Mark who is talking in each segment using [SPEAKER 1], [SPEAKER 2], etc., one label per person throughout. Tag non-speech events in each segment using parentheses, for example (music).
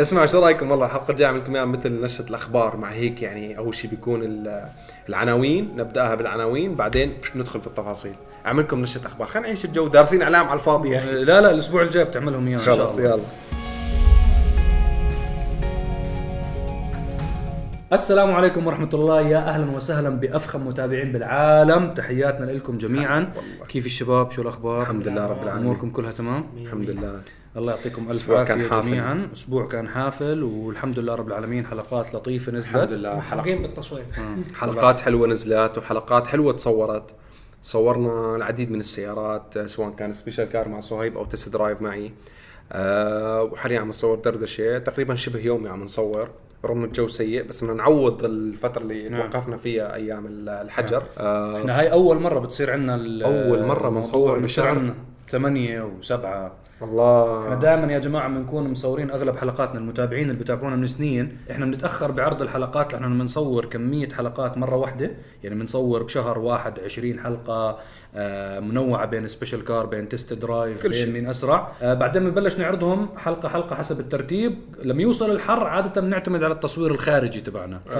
[SPEAKER 1] اسمع شو رأيكم؟ والله الحلقة الجاية عملكم إياها مثل نشرة الأخبار مع هيك يعني أول شيء بيكون ال- العناوين نبدأها بالعناوين بعدين مش ندخل في التفاصيل. أعملكم نشرة أخبار. خلينا نعيش الجو دارسين إعلام على الفاضي أخي.
[SPEAKER 2] لا لا الأسبوع الجاي بتعملهم إياها إن شاء
[SPEAKER 1] خلص
[SPEAKER 2] الله.
[SPEAKER 1] يلا.
[SPEAKER 2] السلام عليكم ورحمة الله. يا أهلا وسهلا بأفخم متابعين بالعالم. تحياتنا لكم جميعا. كيف الشباب؟ شو الأخبار؟
[SPEAKER 1] الحمد لله رب العالمين.
[SPEAKER 2] أموركم كلها تمام؟
[SPEAKER 1] الحمد لله.
[SPEAKER 2] الله يعطيكم ألف عافية جميعا. أسبوع كان حافل والحمد لله رب العالمين حلقات لطيفة نزلت.
[SPEAKER 1] الحمد لله
[SPEAKER 3] حلق... بالتصوير. آه.
[SPEAKER 1] حلقات حلوة نزلت وحلقات حلوة تصورت. صورنا العديد من السيارات آه، سواء كان special car مع صهيب أو test drive معي. أه وحاليا عم نصور دردشة. تقريبا شبه يومي عم نصور. رغم الجو سيء بس بدنا نعوض الفترة اللي
[SPEAKER 2] نعم.
[SPEAKER 1] توقفنا فيها أيام الحجر. نعم. آه
[SPEAKER 2] إحنا هاي أول مرة بتصير عندنا
[SPEAKER 1] أول مرة بنصور بشهر.
[SPEAKER 2] 8 و7 الله
[SPEAKER 1] إحنا
[SPEAKER 2] دائما يا جماعة بنكون مصورين أغلب حلقاتنا المتابعين اللي بتابعونا من سنين إحنا بنتأخر بعرض الحلقات لأنه بنصور كمية حلقات مرة واحدة يعني بنصور بشهر واحد 20 حلقة منوعة بين special car بين test drive
[SPEAKER 1] كل
[SPEAKER 2] بين
[SPEAKER 1] شيء.
[SPEAKER 2] مين أسرع. آه، بعدين بنبلش نعرضهم حلقة حلقة حسب الترتيب. لما يوصل الحر عادة بنعتمد على التصوير الخارجي تبعنا. ف...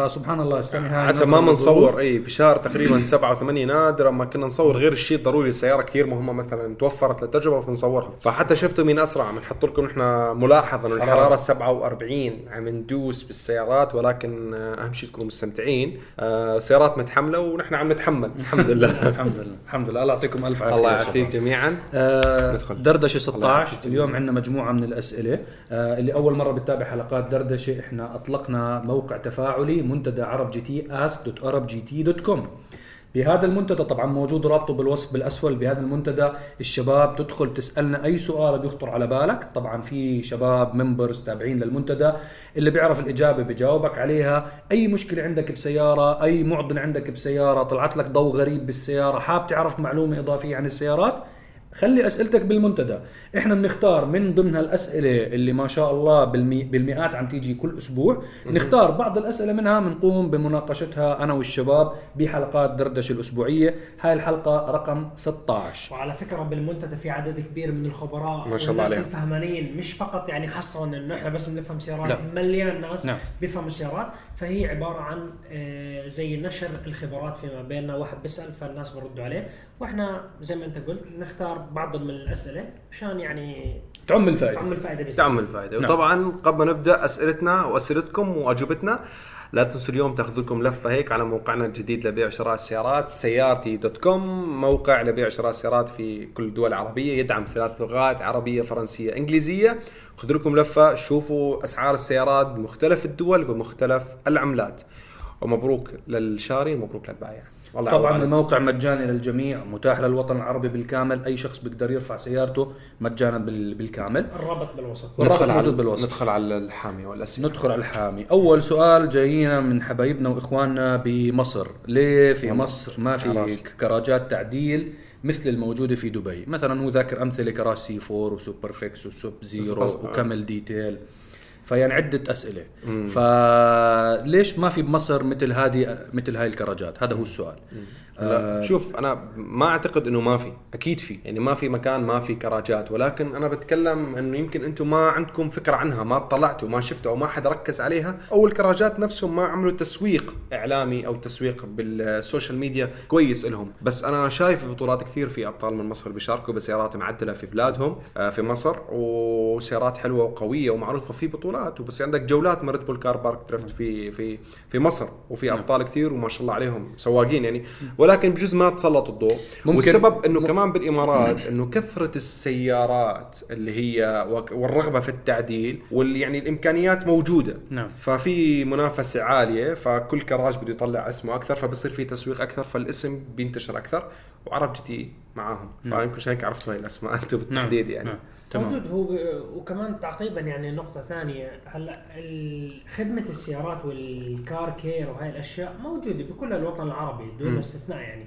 [SPEAKER 2] فسبحان الله السنة هاي
[SPEAKER 1] حتى ما. بنصور إي بشهر تقريبا سبعة وثمانية نادرا ما كنا نصور غير الشيء الضروري السيارة كثير مهمة مثلا توفرت للتجربه فنصورها. فحتى شفتوا مين أسرع بنحط لكم نحن ملاحظه انه. الحرارة 47 عم ندوس بالسيارات ولكن آه، أهم شيء تكونوا مستمتعين. آه، سيارات متحملة ونحن عم نتحمل. الحمد لله. (laughs)
[SPEAKER 2] الحمد لله. الحمد لله. الله يعطيكم ألف عافية
[SPEAKER 1] الله يعافيك. جميعا.
[SPEAKER 2] آه
[SPEAKER 1] ندخل.
[SPEAKER 2] دردشة
[SPEAKER 1] الله يعافيك
[SPEAKER 2] 16 اليوم عندنا مجموعة من الأسئلة. آه اللي أول مرة بتتابع حلقات دردشة إحنا أطلقنا موقع تفاعلي منتدى عرب جي تي ask.arabgt.com بهذا المنتدى طبعا موجود رابطه بالوصف بالأسفل بهذا المنتدى. الشباب تدخل تسألنا أي سؤال بيخطر على بالك. طبعا في شباب members تابعين للمنتدى اللي بيعرف الإجابة بجاوبك عليها. أي مشكلة عندك بسيارة أي معضله عندك بسيارة طلعت لك ضوء غريب بالسيارة حاب تعرف معلومة إضافية عن السيارات؟ خلي أسئلتك بالمنتدى إحنا بنختار من ضمن الاسئله اللي ما شاء الله بالمي... بالمئات عم تيجي كل أسبوع نختار بعض الأسئلة منها بنقوم بمناقشتها أنا والشباب بحلقات دردشة الأسبوعية هاي الحلقة رقم 16
[SPEAKER 3] وعلى فكرة بالمنتدى في عدد كبير من الخبراء
[SPEAKER 1] ما شاء الله
[SPEAKER 3] والناس
[SPEAKER 1] عليهم.
[SPEAKER 3] الفهمانين مش فقط يعني حصرا انه إحنا بس بنفهم سيارات
[SPEAKER 2] لا.
[SPEAKER 3] مليان ناس
[SPEAKER 2] نعم.
[SPEAKER 3] بيفهموا سيارات فهي عبارة عن آه، زي نشر الخبرات فيما بيننا واحد بيسأل فالناس بردوا عليه وإحنا زي ما أنت قلت نختار بعض من الأسئلة مشان يعني
[SPEAKER 2] تعم الفائدة.
[SPEAKER 3] تعمل فائده بس.
[SPEAKER 1] تعمل الفائدة.
[SPEAKER 2] نعم.
[SPEAKER 1] وطبعا قبل ما نبدأ أسئلتنا وأسئلتكم وأجوبتنا لا تنسوا اليوم تاخذ لكم لفة هيك على موقعنا الجديد لبيع وشراء السيارات سيارتي دوت كوم موقع لبيع وشراء السيارات في كل الدول العربية يدعم ثلاث لغات عربية فرنسية إنجليزية. خذوا لكم لفة شوفوا أسعار السيارات بمختلف الدول بمختلف العملات. ومبروك للشاري ومبروك للبائع والله
[SPEAKER 2] طبعا
[SPEAKER 1] عليك.
[SPEAKER 2] الموقع مجاني للجميع متاح للوطن العربي بالكامل أي شخص بيقدر يرفع سيارته مجانا بال- بالكامل
[SPEAKER 3] الرابط
[SPEAKER 2] بالوصف
[SPEAKER 1] ندخل على
[SPEAKER 2] بالوصف.
[SPEAKER 1] ندخل على الحامي والاسئله
[SPEAKER 2] ندخل على الحامي أول سؤال جايينا من حبايبنا وإخواننا بمصر ليه في. مصر ما في. كراجات تعديل مثل الموجودة في دبي مثلا هو ذاكر أمثلة كراج سي 4 وسوبر فيكس وسوب زيرو وكامل detail فيعني عدة أسئلة. فليش ما في بمصر مثل هذه مثل هاي الكراجات؟ هذا هو السؤال.
[SPEAKER 1] لا شوف أنا ما أعتقد إنه ما في أكيد في. يعني ما في مكان ما في كراجات. ولكن أنا بتكلم إنه يمكن أنتم ما عندكم فكرة عنها ما اطلعتوا ما شفتوا أو ما حدا ركز عليها أو الكراجات نفسهم ما عملوا تسويق إعلامي أو تسويق بال social media كويس لهم. بس أنا شايف بطولات كثير في أبطال من مصر بيشاركوا بسيارات معدلة في بلادهم آه، في مصر وسيارات حلوة وقوية ومعروفة في بطولات. وبس عندك جولات من ريد بول car park drift في في في مصر وفي أبطال كثير وما شاء الله عليهم سواقين. يعني ولكن بجوز ما تسلط الضوء.
[SPEAKER 2] ممكن-
[SPEAKER 1] والسبب إنه كمان بالإمارات إنه كثرة السيارات اللي هي والرغبة في التعديل واللي يعني الإمكانيات موجودة.
[SPEAKER 2] نعم.
[SPEAKER 1] ففي منافسة عالية فكل كراج بده يطلع اسمه أكثر فبصير في تسويق أكثر فالاسم بينتشر أكثر وعرب جي تي معاهم فيمكن عشان هيك عرفتوا هاي الأسماء. (laughs) أنتم بالتحديد يعني.
[SPEAKER 2] نعم. تمام.
[SPEAKER 3] موجود. هو وكمان تعقيبا يعني نقطة ثانية. هلا خدمة السيارات وال car care وهاي الأشياء موجودة بكل الوطن العربي دون استثناء يعني.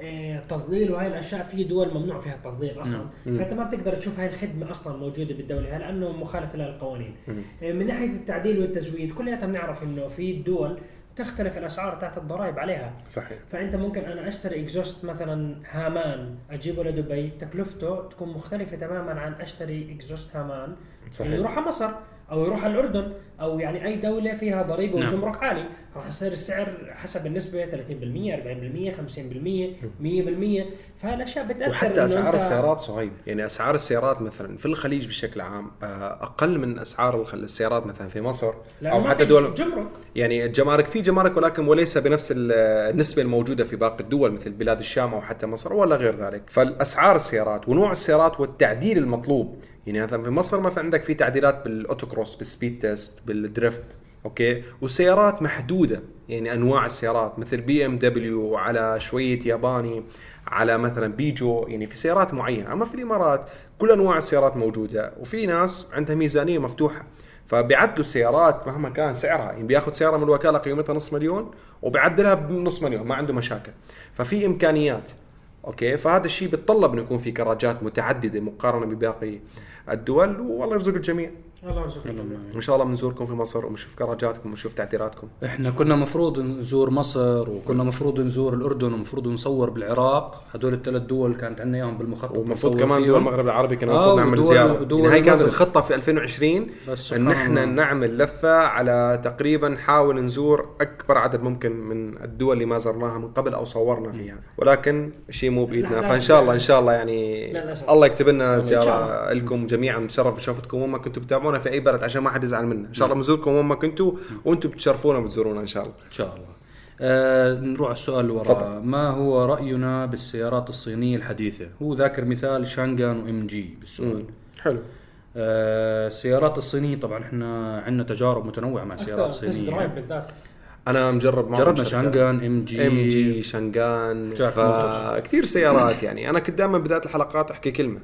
[SPEAKER 3] إيه، تظليل وهاي الأشياء في دول ممنوع فيها التظليل أصلا. فانت ما بتقدر تشوف هاي الخدمة أصلا موجودة بالدولة لأنه مخالفة للقوانين. إيه، من ناحية التعديل والتزويد كلياتنا بنعرف إنه في دول تختلف الأسعار تحت الضرائب عليها.
[SPEAKER 1] صحيح.
[SPEAKER 3] فأنت ممكن أنا أشتري exhaust مثلا هامان أجيبه لدبي تكلفته تكون مختلفة تماما عن أشتري exhaust هامان.
[SPEAKER 1] صحيح.
[SPEAKER 3] يروح على مصر. أو يروح على الأردن أو يعني أي دولة فيها ضريبة
[SPEAKER 2] نعم.
[SPEAKER 3] وجمرك عالي راح يصير السعر حسب النسبة 30% 40% 50% 100% فهالاشياء بتأثر
[SPEAKER 1] وحتى
[SPEAKER 3] أسعار
[SPEAKER 1] السيارات صهيب يعني أسعار السيارات مثلا في الخليج بشكل عام آه، أقل من أسعار السيارات مثلا في مصر
[SPEAKER 3] أو
[SPEAKER 1] حتى دول
[SPEAKER 3] جمرك.
[SPEAKER 1] يعني الجمارك في جمارك ولكن وليس بنفس ال- النسبة الموجودة في باقي الدول مثل بلاد الشام أو حتى مصر ولا غير ذلك. فالأسعار السيارات ونوع السيارات والتعديل المطلوب يعني مثلا في مصر مثلا عندك في تعديلات بال autocross بال speed test بال drift okay؟ والسيارات محدودة يعني أنواع السيارات مثل بي إم دبليو على شوية ياباني على مثلا بيجو يعني في سيارات معينة. أما في الإمارات كل أنواع السيارات موجودة وفي ناس عندها ميزانية مفتوحة. فبيعدلوا السيارات مهما كان سعرها يعني بياخذ سياره من الوكالة قيمتها نص مليون وبيعدلها بنص مليون ما عنده مشاكل. ففي إمكانيات أوكي؟ فهذا الشيء بيتطلب إنه يكون في كراجات متعددة مقارنة بباقي الدول والله يرزق الجميع.
[SPEAKER 3] الله
[SPEAKER 1] وان شاء الله بنزوركم في مصر وبنشوف كراجاتكم ونشوف تعديلاتكم
[SPEAKER 2] إحنا كنا مفروض نزور مصر وكنا مفروض نزور الأردن ومفروض نصور بالعراق هدول الثلاث دول كانت عندنا إياهم بالمخطط
[SPEAKER 1] ومفروض كمان
[SPEAKER 2] فيهم.
[SPEAKER 1] دول المغرب العربي كان
[SPEAKER 2] آه،
[SPEAKER 1] المفروض نعمل
[SPEAKER 2] ودول-
[SPEAKER 1] زيارة
[SPEAKER 2] دول
[SPEAKER 1] يعني هاي كانت. الخطة في 2020
[SPEAKER 2] بس سبحان
[SPEAKER 1] ان إحنا
[SPEAKER 2] الله.
[SPEAKER 1] نعمل لفة على تقريبا نحاول نزور أكبر عدد ممكن من الدول اللي ما زرناها من قبل أو صورنا فيها ولكن شيء مو
[SPEAKER 3] بإيدنا
[SPEAKER 1] فإن شاء الله. إن شاء الله يعني. الله يكتب لنا زيارة لكم جميعا نتشرف بشوفتكم وين ما كنتوا بتابعونا في أي بلد عشان ما حد يزعل منا. إن شاء الله بنزوركم وين ما كنتوا وأنتم بتشرفونا بتزورونا إن شاء الله.
[SPEAKER 2] إن شاء الله. آه نروح على السؤال اللي وراه
[SPEAKER 1] تفضل.
[SPEAKER 2] ما هو رأينا بالسيارات الصينية الحديثة؟ هو ذاكر مثال شانغان وإم جي بالسؤال.
[SPEAKER 1] حلو.
[SPEAKER 2] آه السيارات الصينية طبعا إحنا عندنا تجارب متنوعة مع سيارات صينية.
[SPEAKER 3] بالذات.
[SPEAKER 1] أنا مجرب معهم
[SPEAKER 2] جربنا. شانغان إم جي.
[SPEAKER 1] إم جي شنغان
[SPEAKER 2] جاك
[SPEAKER 1] فكثير سيارات يعني. أنا كنت دائما بداية الحلقات أحكي كلمة.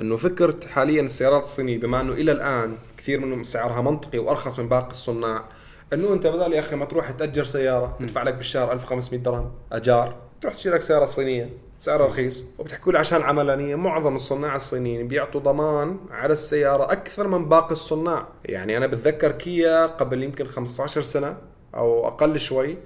[SPEAKER 1] أنه فكره حاليا السيارات الصينية بما أنه إلى الآن كثير منهم سعرها منطقي وأرخص من باقي الصناع أنه أنت بدل يا أخي ما تروح تأجر سيارة تدفع لك بالشهر 1500 درهم أجار تروح تشتري لك سيارة صينية سعرها رخيص وبتحكوا لي عشان عملانية معظم الصناع الصينيين بيعطوا ضمان على السيارة أكثر من باقي الصناع. يعني أنا بتذكر كيا قبل يمكن 15 سنة أو أقل شوي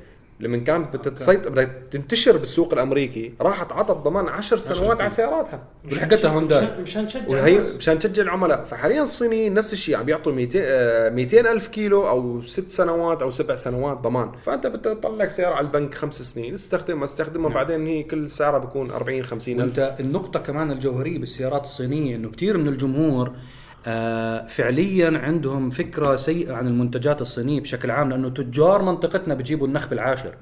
[SPEAKER 1] لما كانت بتتسيطر بدها تنتشر بالسوق الأمريكي راحت عطت ضمان 10 سنوات على سياراتها
[SPEAKER 2] ولحقتها هونداي.
[SPEAKER 3] مشان- نشجع
[SPEAKER 1] وهي. مشان تشجع العملاء فحاليا الصينيين نفس الشيء عم بيعطوا 200 آه، 200 ألف كيلو أو ست سنوات أو سبع سنوات ضمان فأنت بتطلع لك سيارة على البنك خمس سنين استخدمها استخدمها
[SPEAKER 2] نعم.
[SPEAKER 1] بعدين هي كل سعرها بيكون 40 50 ألف
[SPEAKER 2] وأنت النقطة كمان الجوهرية بالسيارات الصينية إنه كثير من الجمهور آه فعليا عندهم فكرة سيئة عن المنتجات الصينية بشكل عام لأنه تجار منطقتنا بيجيبوا النخب العاشر.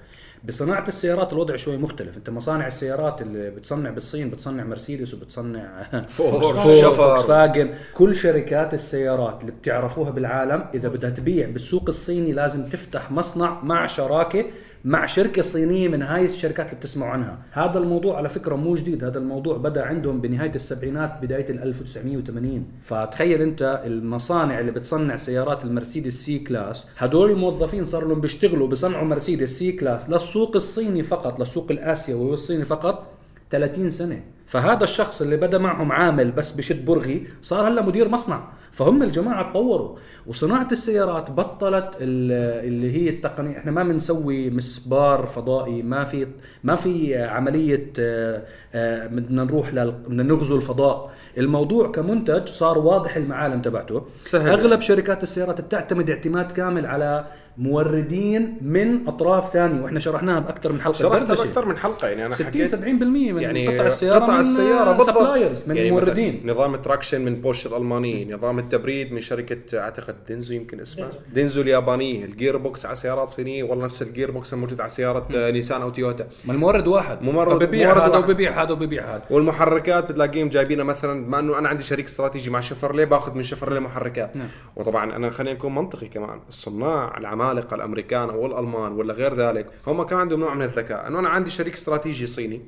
[SPEAKER 2] بصناعة السيارات الوضع شوي مختلف، أنت مصانع السيارات اللي بتصنع بالصين بتصنع مرسيدس وبتصنع (laughs)
[SPEAKER 1] فور
[SPEAKER 2] فور
[SPEAKER 1] شفرليه.
[SPEAKER 2] فولكس فاجن كل شركات السيارات اللي بتعرفوها بالعالم إذا بدها تبيع بالسوق الصيني لازم تفتح مصنع مع شراكة مع شركة صينية من هاي الشركات اللي بتسمعوا عنها. هذا الموضوع على فكرة مو جديد. هذا الموضوع بدأ عندهم بنهاية السبعينات بداية ال 1980 فتخيل أنت المصانع اللي بتصنع سيارات المرسيدس C-Class هدول الموظفين صار لهم بيشتغلوا بيصنعوا مرسيدس C-Class للسوق الصيني فقط للسوق الآسيوي والصيني فقط. 30 سنة. فهذا الشخص اللي بدا معهم عامل بس بشد برغي صار هلا مدير مصنع. فهم الجماعة تطوروا. وصناعة السيارات بطلت ال- اللي هي التقنية. إحنا ما بنسوي مسبار فضائي ما في ما في عملية آه، آه، بدنا نروح بدنا نغزو الفضاء. الموضوع كمنتج صار واضح المعالم تبعته.
[SPEAKER 1] سهل.
[SPEAKER 2] أغلب شركات السيارات بتعتمد اعتماد كامل على موردين من أطراف ثانية وإحنا شرحناها بأكثر من حلقة.
[SPEAKER 1] شرحتها. بأكثر من حلقة يعني أنا
[SPEAKER 2] 60
[SPEAKER 1] حكيت
[SPEAKER 2] 70% من
[SPEAKER 1] يعني
[SPEAKER 2] قطع السيارة
[SPEAKER 1] قطع
[SPEAKER 2] من
[SPEAKER 1] السيارة بالضبط.
[SPEAKER 2] suppliers من
[SPEAKER 1] يعني
[SPEAKER 2] موردين
[SPEAKER 1] مثلاً نظام ال traction من بوش الالماني نظام التبريد من شركه أعتقد دينزو يمكن اسمها
[SPEAKER 3] دينزو.
[SPEAKER 1] اليابانية ال gearbox على سيارات صينية. والله نفس ال gearbox الموجود على سيارة نيسان أو تويوتا.
[SPEAKER 2] ما المورد واحد.
[SPEAKER 1] مورد
[SPEAKER 2] هذا
[SPEAKER 1] واحد.
[SPEAKER 2] وببيع هذا وببيع هذا.
[SPEAKER 1] والمحركات بتلاقيهم جايبينها مثلا بما إنه أنا عندي شريك استراتيجي مع شفرلي باخذ من شفرلي محركات.
[SPEAKER 2] نعم.
[SPEAKER 1] وطبعا أنا خلينا نكون منطقي كمان. الصناع العمالقه الأمريكان أو الألمان ولا غير ذلك هم كمان عندهم نوع من الذكاء. انه أنا عندي شريك استراتيجي صيني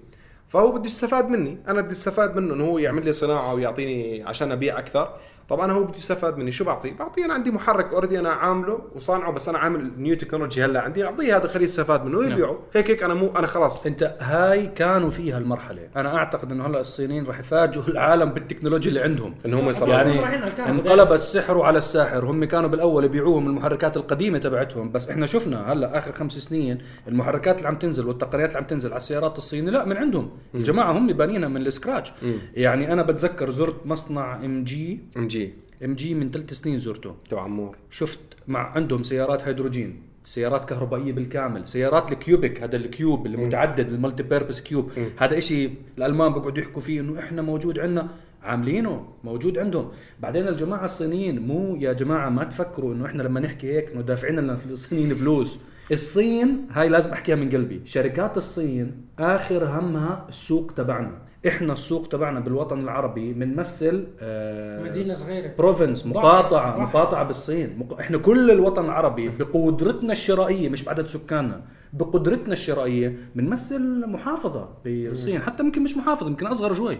[SPEAKER 1] فهو بده يستفاد مني. أنا بدي أستفاد منه إنه هو يعمل لي صناعة ويعطيني عشان أبيع أكثر. طبعا هو بده يستفاد مني شو بعطيه؟ بعطيه أنا عندي محرك already أنا عامله وصانعه بس أنا عامل new technology هلأ عندي أعطيه هذا خليه يستفاد منه ويبيعه. هيك هيك أنا مو أنا خلاص.
[SPEAKER 2] أنت هاي كانوا فيها المرحلة. أنا أعتقد إنه هلأ الصينيين راح يفاجئوا العالم بالتكنولوجيا اللي عندهم.
[SPEAKER 1] إنه هم يصنعوا
[SPEAKER 3] رايحين
[SPEAKER 2] يعني انقلب السحر على الساحر. هم كانوا بالأول يبيعوهم المحركات القديمة تبعتهم. بس إحنا شفنا هلأ آخر خمس سنين المحركات اللي عم تنزل والتقنيات اللي عم تنزل على السيارات الصيني لا من عندهم. الجماعة هم بانينها من ال scratch. يعني أنا بتذكر زرت مصنع ام جي
[SPEAKER 1] ام جي
[SPEAKER 2] ام جي من ثلاث سنين زرته.
[SPEAKER 1] تبع عمور.
[SPEAKER 2] شفت مع عندهم سيارات هيدروجين سيارات كهربائية بالكامل سيارات ال cubic هذا ال cube اللي متعدد ال multi-purpose cube هذا إشي الألمان بيقعدوا يحكوا فيه إنه إحنا موجود عندنا. عاملينه موجود عندهم. بعدين الجماعة الصينيين مو يا جماعة ما تفكروا إنه إحنا لما نحكي هيك إنه دافعين لنا الصينيين فلوس. الصين هاي لازم أحكيها من قلبي. شركات الصين آخر همها السوق تبعنا. إحنا السوق تبعنا بالوطن العربي بنمثل آه
[SPEAKER 3] مدينة صغيرة.
[SPEAKER 2] بروفنس. مقاطعه. مقاطعه بالصين. مق... إحنا كل الوطن العربي بقدرتنا الشرائية مش بعدد سكاننا بقدرتنا الشرائية بنمثل محافظة بالصين. حتى ممكن مش محافظة يمكن أصغر شوي.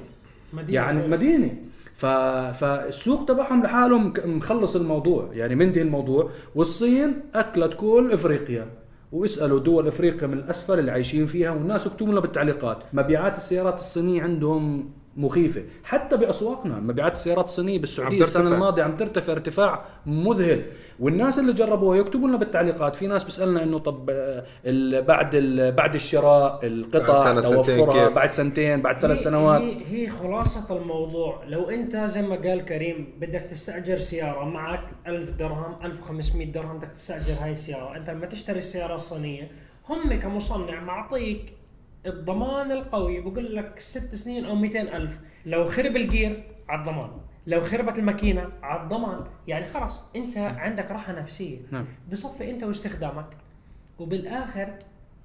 [SPEAKER 3] مدينة
[SPEAKER 2] يعني
[SPEAKER 3] صغيرة.
[SPEAKER 2] مدينة. ف... فالسوق تبعهم لحالهم مخلص الموضوع. يعني منتهي الموضوع. والصين أكلت كل إفريقيا. واسالوا دول أفريقيا من الأسفل اللي عايشين فيها والناس اكتبوا لنا بالتعليقات. مبيعات السيارات الصينية عندهم مخيفة. حتى بأسواقنا مبيعات السيارات الصينية بالسعودية
[SPEAKER 1] عم السنة.
[SPEAKER 2] الماضية عم ترتفع ارتفاع مذهل. والناس اللي جربوها يكتبوا لنا بالتعليقات في ناس بيسألنا إنه طب آه، ال- بعد ال- بعد الشراء القطع
[SPEAKER 1] بعد سنة، سنتين
[SPEAKER 2] توفرها
[SPEAKER 1] كيف؟
[SPEAKER 2] بعد سنتين بعد ثلاث
[SPEAKER 3] هي-
[SPEAKER 2] سنوات.
[SPEAKER 3] هي, هي خلاصة الموضوع. لو أنت زي ما قال كريم بدك تستأجر سيارة معك 1000 درهم 1500 درهم بدك تستأجر هاي السيارة. أنت لما تشتري السيارة الصينية هم كمصنع معطيك الضمان القوي بقول لك ست سنين أو 200 ألف لو خرب الجير على الضمان لو خربت الماكينة على الضمان يعني خلاص أنت عندك راحة نفسية
[SPEAKER 2] نعم.
[SPEAKER 3] بصفي أنت واستخدامك وبالآخر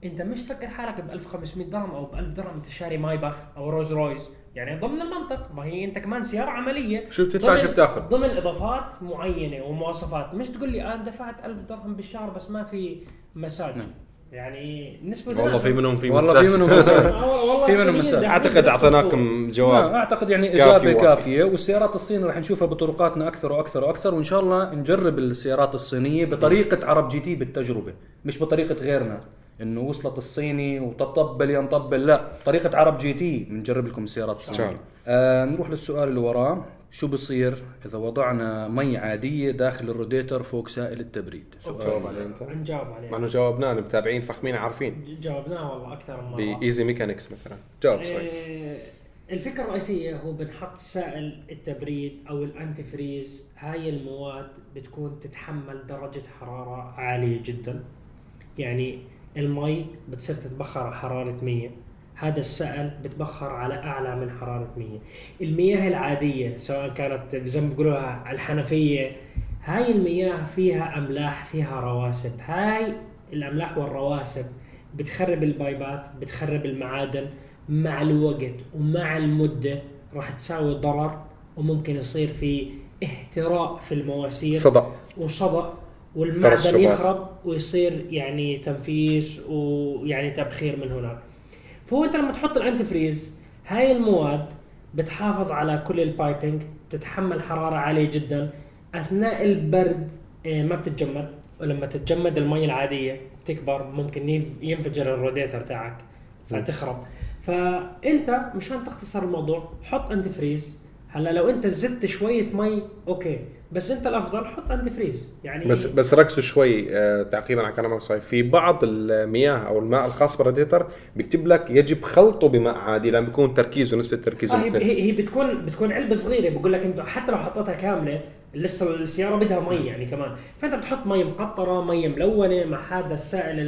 [SPEAKER 3] أنت مش تفكر حالك ب 1500 درهم أو ب 1000 درهم أنت شاري مايباخ أو رولز رويس يعني ضمن المنطق ما هي أنت كمان سيارة عملية
[SPEAKER 1] شو بتدفع
[SPEAKER 3] ضمن-
[SPEAKER 1] شو بتاخذ.
[SPEAKER 3] ضمن إضافات معينة ومواصفات مش تقول لي أنا دفعت 1000 درهم بالشهر بس ما في مساج
[SPEAKER 2] نعم.
[SPEAKER 3] يعني نسبه
[SPEAKER 1] والله. في منهم في
[SPEAKER 2] والله في منهم (laughs) في منهم مساج.
[SPEAKER 3] داخلين أعتقد
[SPEAKER 1] أعطيناكم
[SPEAKER 2] لا
[SPEAKER 1] جواب
[SPEAKER 2] أعتقد يعني
[SPEAKER 1] إجابة.
[SPEAKER 2] كافية والسيارات الصينية راح نشوفها بطرقاتنا أكثر وأكثر وأكثر وإن شاء الله نجرب السيارات الصينية بطريقة عرب جي تي بالتجربة مش بطريقة غيرنا إنه وصلت الصيني وطبل يا نطبل لا طريقة عرب جي تي بنجرب لكم السيارات الصينيه شاء
[SPEAKER 1] الله.
[SPEAKER 2] آه نروح للسؤال اللي وراه شو بصير إذا وضعنا مي عادية داخل الروديتر فوق سائل التبريد؟
[SPEAKER 1] جاوب عليه أنت؟
[SPEAKER 3] نجاوب
[SPEAKER 1] مع
[SPEAKER 3] عليه
[SPEAKER 1] انه جاوبناه المتابعين فخمين عارفين.
[SPEAKER 3] جاوبناه والله أكثر من مرة.
[SPEAKER 1] ب easy mechanics مثلا. جاوب شوي
[SPEAKER 3] آه، الفكرة الرئيسية هو بنحط سائل التبريد أو ال antifreeze هاي المواد بتكون تتحمل درجة حرارة عالية جدا. يعني المي بتصير تتبخر على حرارة 100 هذا السائل بتبخر على أعلى من حرارة 100 المياه العادية سواء كانت زي ما بيقولوها الحنفية هاي المياه فيها أملاح فيها رواسب. هاي الأملاح والرواسب بتخرب ال pipe ات بتخرب المعادن مع الوقت ومع المدة راح تساوي ضرر وممكن يصير في اهتراء في المواسير
[SPEAKER 1] صدى
[SPEAKER 3] وصدأ والمعدن. يخرب ويصير يعني تنفيس ويعني تبخير من هناك. فهو انت لما تحط ال antifreeze هاي المواد بتحافظ على كل ال piping بتتحمل حرارة عالية جدا أثناء البرد آه، ما بتتجمد. ولما تتجمد المي العادية تكبر ممكن ينف- ينفجر الروديتر تاعك فتخرب. فأنت مشان تختصر الموضوع حط antifreeze هلا لو انت زدت شوية مي okay. بس انت الافضل حط antifreeze. يعني
[SPEAKER 1] بس بس ركزوا شوي آه تعقيبا على كلامك صايف في بعض المياه أو الماء الخاص بالراديتر بيكتب لك يجب خلطه بماء عادي لأن بيكون تركيزه نسبة تركيزه
[SPEAKER 3] آه هي هي بتكون بتكون علبة صغيرة. بقول لك انت حتى لو حطيتها كاملة لسه السيارة بدها مي يعني كمان فأنت بتحط مي مقطرة مي ملونة مع هذا السائل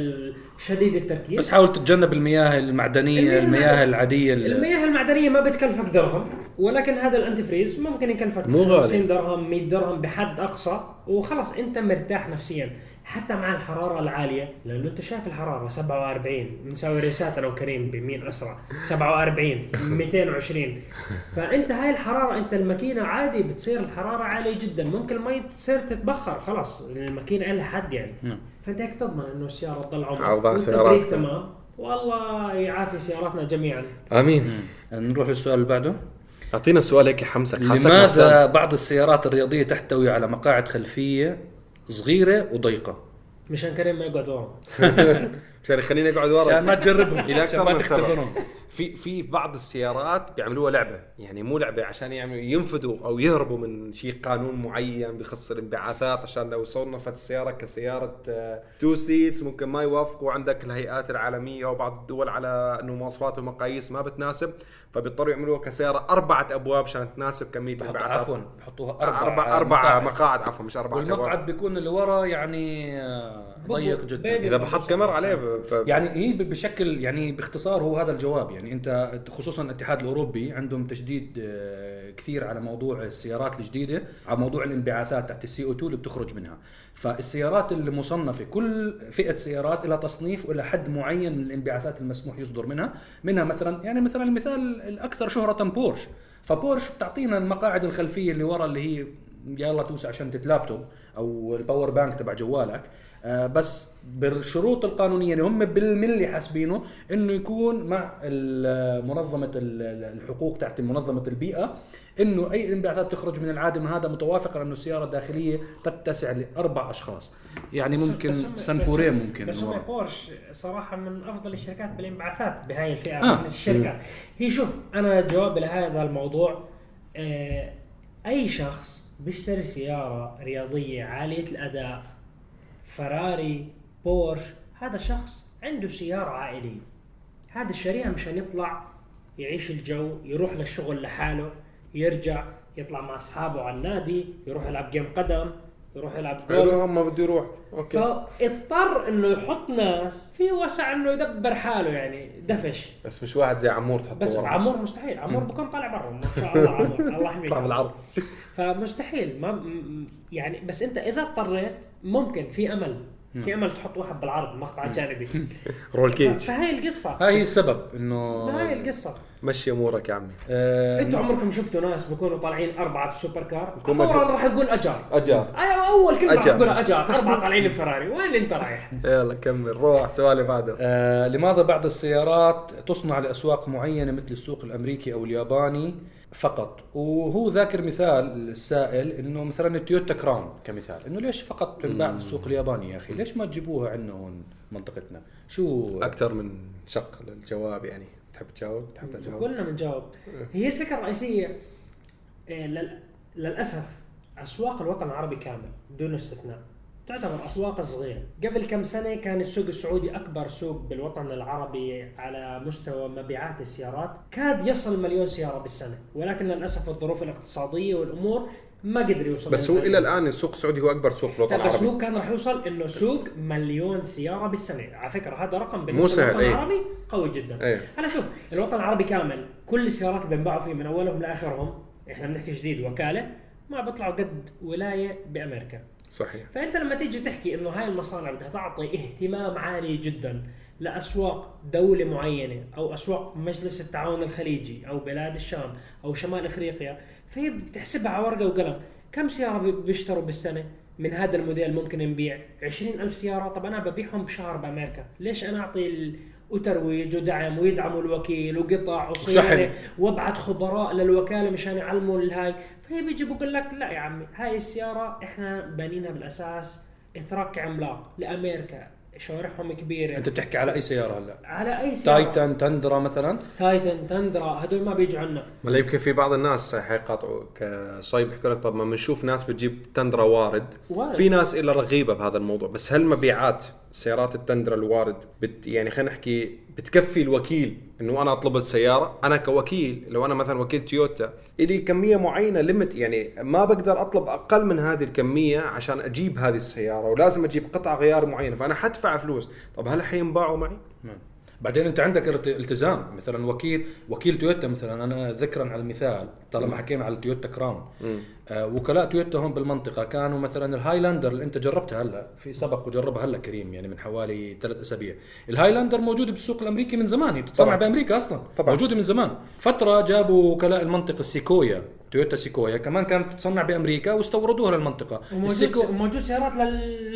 [SPEAKER 3] الشديد التركيز
[SPEAKER 2] بس حاول تتجنب المياه المعدنية
[SPEAKER 3] المياه
[SPEAKER 2] المياه
[SPEAKER 3] المعدنية.
[SPEAKER 2] العادية ال-
[SPEAKER 3] المياه المعدنية ما بتكلفك درهم ولكن هذا ال antifreeze ممكن يكلفك
[SPEAKER 1] مو غالي.
[SPEAKER 3] 50 درهم 100 درهم بحد أقصى وخلص أنت مرتاح نفسيا حتى مع الحرارة العالية لأنه أنت شايف الحرارة 47 بنساوي race ات أنا وكريم بمين أسرع 47 220 (laughs) فأنت هاي الحرارة أنت الماكينة عادي بتصير الحرارة عالية جدا ممكن المي تصير تتبخر خلاص الماكينة لها حد يعني.
[SPEAKER 2] نعم.
[SPEAKER 3] فأنت هيك تضمن إنه السيارة تضل عمرها. تمام. والله يعافي سياراتنا جميعا.
[SPEAKER 1] آمين.
[SPEAKER 2] نروح للسؤال اللي بعده.
[SPEAKER 1] أعطينا السؤال هيك حمسك حاسك
[SPEAKER 2] لماذا. بعض السيارات الرياضية تحتوي على مقاعد خلفية صغيرة وضيقة.
[SPEAKER 3] مشان كريم ما يقعد ورا (laughs)
[SPEAKER 1] عشان خليني اقعد ورا.
[SPEAKER 2] عشان ما تجربهم.
[SPEAKER 1] إلى
[SPEAKER 2] عشان
[SPEAKER 1] أكثر
[SPEAKER 2] ما
[SPEAKER 1] من سبب
[SPEAKER 2] تختبرهم
[SPEAKER 1] في في بعض السيارات بيعملوها لعبة. يعني مو لعبة عشان يعملوا ينفذوا أو يهربوا من شيء قانون معين بخص الانبعاثات عشان لو صنفت السيارة كسيارة two seats ممكن ما يوافقوا عندك الهيئات العالمية أو بعض الدول على إنه مواصفات ومقاييس ما بتناسب. فبيضطروا يعملوها كسيارة أربعة أبواب عشان تناسب كمية
[SPEAKER 2] بحط-
[SPEAKER 1] الانبعاثات.
[SPEAKER 2] عفوا بحطوها
[SPEAKER 1] أربع
[SPEAKER 2] أربع
[SPEAKER 1] أربع
[SPEAKER 2] مقاعد.
[SPEAKER 1] مقاعد عفوا مش أربع
[SPEAKER 2] والمقعد بيكون اللي ورا يعني آه، ضيق جدا.
[SPEAKER 3] baby.
[SPEAKER 1] إذا بحط كاميرا عليه ب...
[SPEAKER 2] يعني هي ب- بشكل يعني باختصار هو هذا الجواب. يعني أنت خصوصا الاتحاد الأوروبي عندهم تشديد آه، كثير على موضوع السيارات الجديدة على موضوع الانبعاثات تحت ال CO2 اللي بتخرج منها. فالسيارات المصنفة كل فئة سيارات لها تصنيف والى حد معين من الانبعاثات المسموح يصدر منها. منها مثلا يعني مثلا المثال الأكثر شهرة بورش. فبورش بتعطينا المقاعد الخلفية اللي ورا اللي هي يلا توسع شنطة لابتوب أو ال power bank تبع جوالك. بس بالشروط القانونية اللي هم بالملي حاسبينه إنه يكون مع منظمة ال- الحقوق تحت منظمة البيئة إنه أي انبعاثات تخرج من العادم هذا متوافقا انه السيارة الداخلية تتسع لأربع أشخاص يعني ممكن سنفورين ممكن
[SPEAKER 3] بس هم. بورش صراحة من أفضل الشركات بالانبعاثات بهاي الفئة
[SPEAKER 2] آه.
[SPEAKER 3] من الشركات هي شوف أنا جوابي لهذا الموضوع آه أي شخص بيشتري سيارة رياضية عالية الأداء فراري بورش هذا شخص عنده سيارة عائلية. هذا الشاريها مشان يطلع يعيش الجو يروح للشغل لحاله يرجع يطلع مع أصحابه على النادي يروح يلعب game قدم يروح يلعب
[SPEAKER 1] حلو هم بده يروح. okay.
[SPEAKER 3] فاضطر إنه يحط ناس في وسع إنه يدبر حاله يعني دفش.
[SPEAKER 1] بس مش واحد زي عمور تحطه
[SPEAKER 3] بس
[SPEAKER 1] ورا.
[SPEAKER 3] عمور مستحيل. عمور بكون طالع برا ما شاء الله عمور. (laughs) الله يحميك.
[SPEAKER 1] يطلع بالعرض.
[SPEAKER 3] فمستحيل ما يعني بس انت إذا اضطريت ممكن في أمل في أمل تحط واحد بالعرض مقطع جانبي (laughs) roll
[SPEAKER 1] cage.
[SPEAKER 3] فهي القصة.
[SPEAKER 2] هاي هي السبب إنه
[SPEAKER 3] ما هي القصة.
[SPEAKER 1] مشي أمورك يا عمي.
[SPEAKER 2] آه،
[SPEAKER 3] أنتوا عمركم شفتوا ناس بيكونوا طالعين أربعة بال super
[SPEAKER 1] car؟
[SPEAKER 3] فورا. راح يقول أجار.
[SPEAKER 1] أجار.
[SPEAKER 3] أيوه أول كلمة راح
[SPEAKER 1] أجار.
[SPEAKER 3] تقولها أجار. (laughs) أربعة طالعين بفراري. وين أنت رايح؟
[SPEAKER 1] يلا كمل روح سؤالي بعده.
[SPEAKER 2] آه، لماذا بعض السيارات تصنع لأسواق معينة مثل السوق الأمريكي أو الياباني؟ فقط. وهو ذاكر مثال السائل إنه مثلا التويوتا كراون كمثال. إنه ليش فقط تنباع بالسوق الياباني يا أخي؟ ليش ما تجيبوها عندنا هون منطقتنا؟ شو؟
[SPEAKER 1] أكثر من شق للجواب يعني. تحب تجاوب؟ تحب تجاوب؟
[SPEAKER 3] كلنا بنجاوب. هي الفكرة الرئيسية لل- للأسف أسواق الوطن العربي كامل دون استثناء. تعتبر أسواق صغيرة. قبل كم سنة كان السوق السعودي أكبر سوق بالوطن العربي على مستوى مبيعات السيارات. كاد يصل مليون سيارة بالسنة ولكن للأسف الظروف الاقتصادية والأمور ما قدر يوصل
[SPEAKER 1] بس هو إلى الآن السوق السعودي هو أكبر سوق بالوطن
[SPEAKER 3] لا بس
[SPEAKER 1] العربي.
[SPEAKER 3] هو كان راح يوصل إنه سوق مليون سيارة بالسنة. على فكرة هذا رقم بالنسبة
[SPEAKER 1] مو سهل،
[SPEAKER 3] للوطن. العربي قوي جدا.
[SPEAKER 1] إيه.
[SPEAKER 3] هلا شوف الوطن العربي كامل كل السيارات اللي بنباعوا فيه من أولهم لآخرهم إحنا بنحكي جديد وكالة ما بيطلعوا قد ولاية بأمريكا.
[SPEAKER 1] صحيح.
[SPEAKER 3] فأنت لما تيجي تحكي إنه هاي المصانع بدها تعطي اهتمام عالي جدا لأسواق دولة معينة أو أسواق مجلس التعاون الخليجي أو بلاد الشام أو شمال أفريقيا فهي بتحسبها على ورقة وقلم. كم سيارة بي- بيشتروا بالسنة؟ من هذا الموديل ممكن نبيع 20 ألف سيارة؟ طب أنا ببيعهم بشهر بأمريكا. ليش أنا أعطي ال- وترويج ودعم ويدعموا الوكيل وقطع وصيانة
[SPEAKER 2] وشحن.
[SPEAKER 3] وابعت خبراء للوكالة مشان يعلموا الهاي؟ فهي بيجي بقول لك لا يا عمي هاي السيارة إحنا بانينها بالأساس truck عملاق لأمريكا شوارعهم كبيرة.
[SPEAKER 2] أنت بتحكي على أي سيارة هلأ؟
[SPEAKER 3] على أي سيارة؟
[SPEAKER 2] Titan Tundra مثلا؟
[SPEAKER 3] Titan Tundra هدول ما بيجوا عنا.
[SPEAKER 1] ولا يمكن في بعض الناس حيقاطعوا قصي يحكوا لك طب ما بنشوف ناس بتجيب تندرا وارد.
[SPEAKER 3] وارد.
[SPEAKER 1] في ناس إلا رغبة بهذا الموضوع بس هل مبيعات سيارات التندرا الوارد بت يعني خلينا نحكي بتكفي الوكيل إنه أنا أطلب السيارة. أنا كوكيل لو أنا مثلا وكيل تويوتا إلي كمية معينة limit يعني ما بقدر أطلب أقل من هذه الكمية عشان أجيب هذه السيارة ولازم أجيب قطع غيار معينة فأنا حدفع فلوس. طب هل حينباعوا معي؟
[SPEAKER 2] نعم. بعدين أنت عندك الت- التزام. مثلا وكيل وكيل تويوتا مثلا أنا ذكرى على المثال طالما حكينا على التويوتا كراون. وكلاء تويوتا هون بالمنطقة كانوا مثلا الهايلاندر اللي انت جربتها هلا في سبق وجربها هلا كريم يعني من حوالي ثلاث أسابيع. الهايلاندر موجوده بالسوق الأمريكي من زمان هي بتتصنع
[SPEAKER 1] طبعاً.
[SPEAKER 2] بأمريكا أصلا.
[SPEAKER 1] طبعاً.
[SPEAKER 2] موجودة من زمان. فترة جابوا وكلاء المنطقة السيكويا تويوتا سيكويا كمان كانت تصنع بأمريكا واستوردوها للمنطقة.
[SPEAKER 3] وموجود
[SPEAKER 2] السيكو-
[SPEAKER 3] موجود سيارات لل...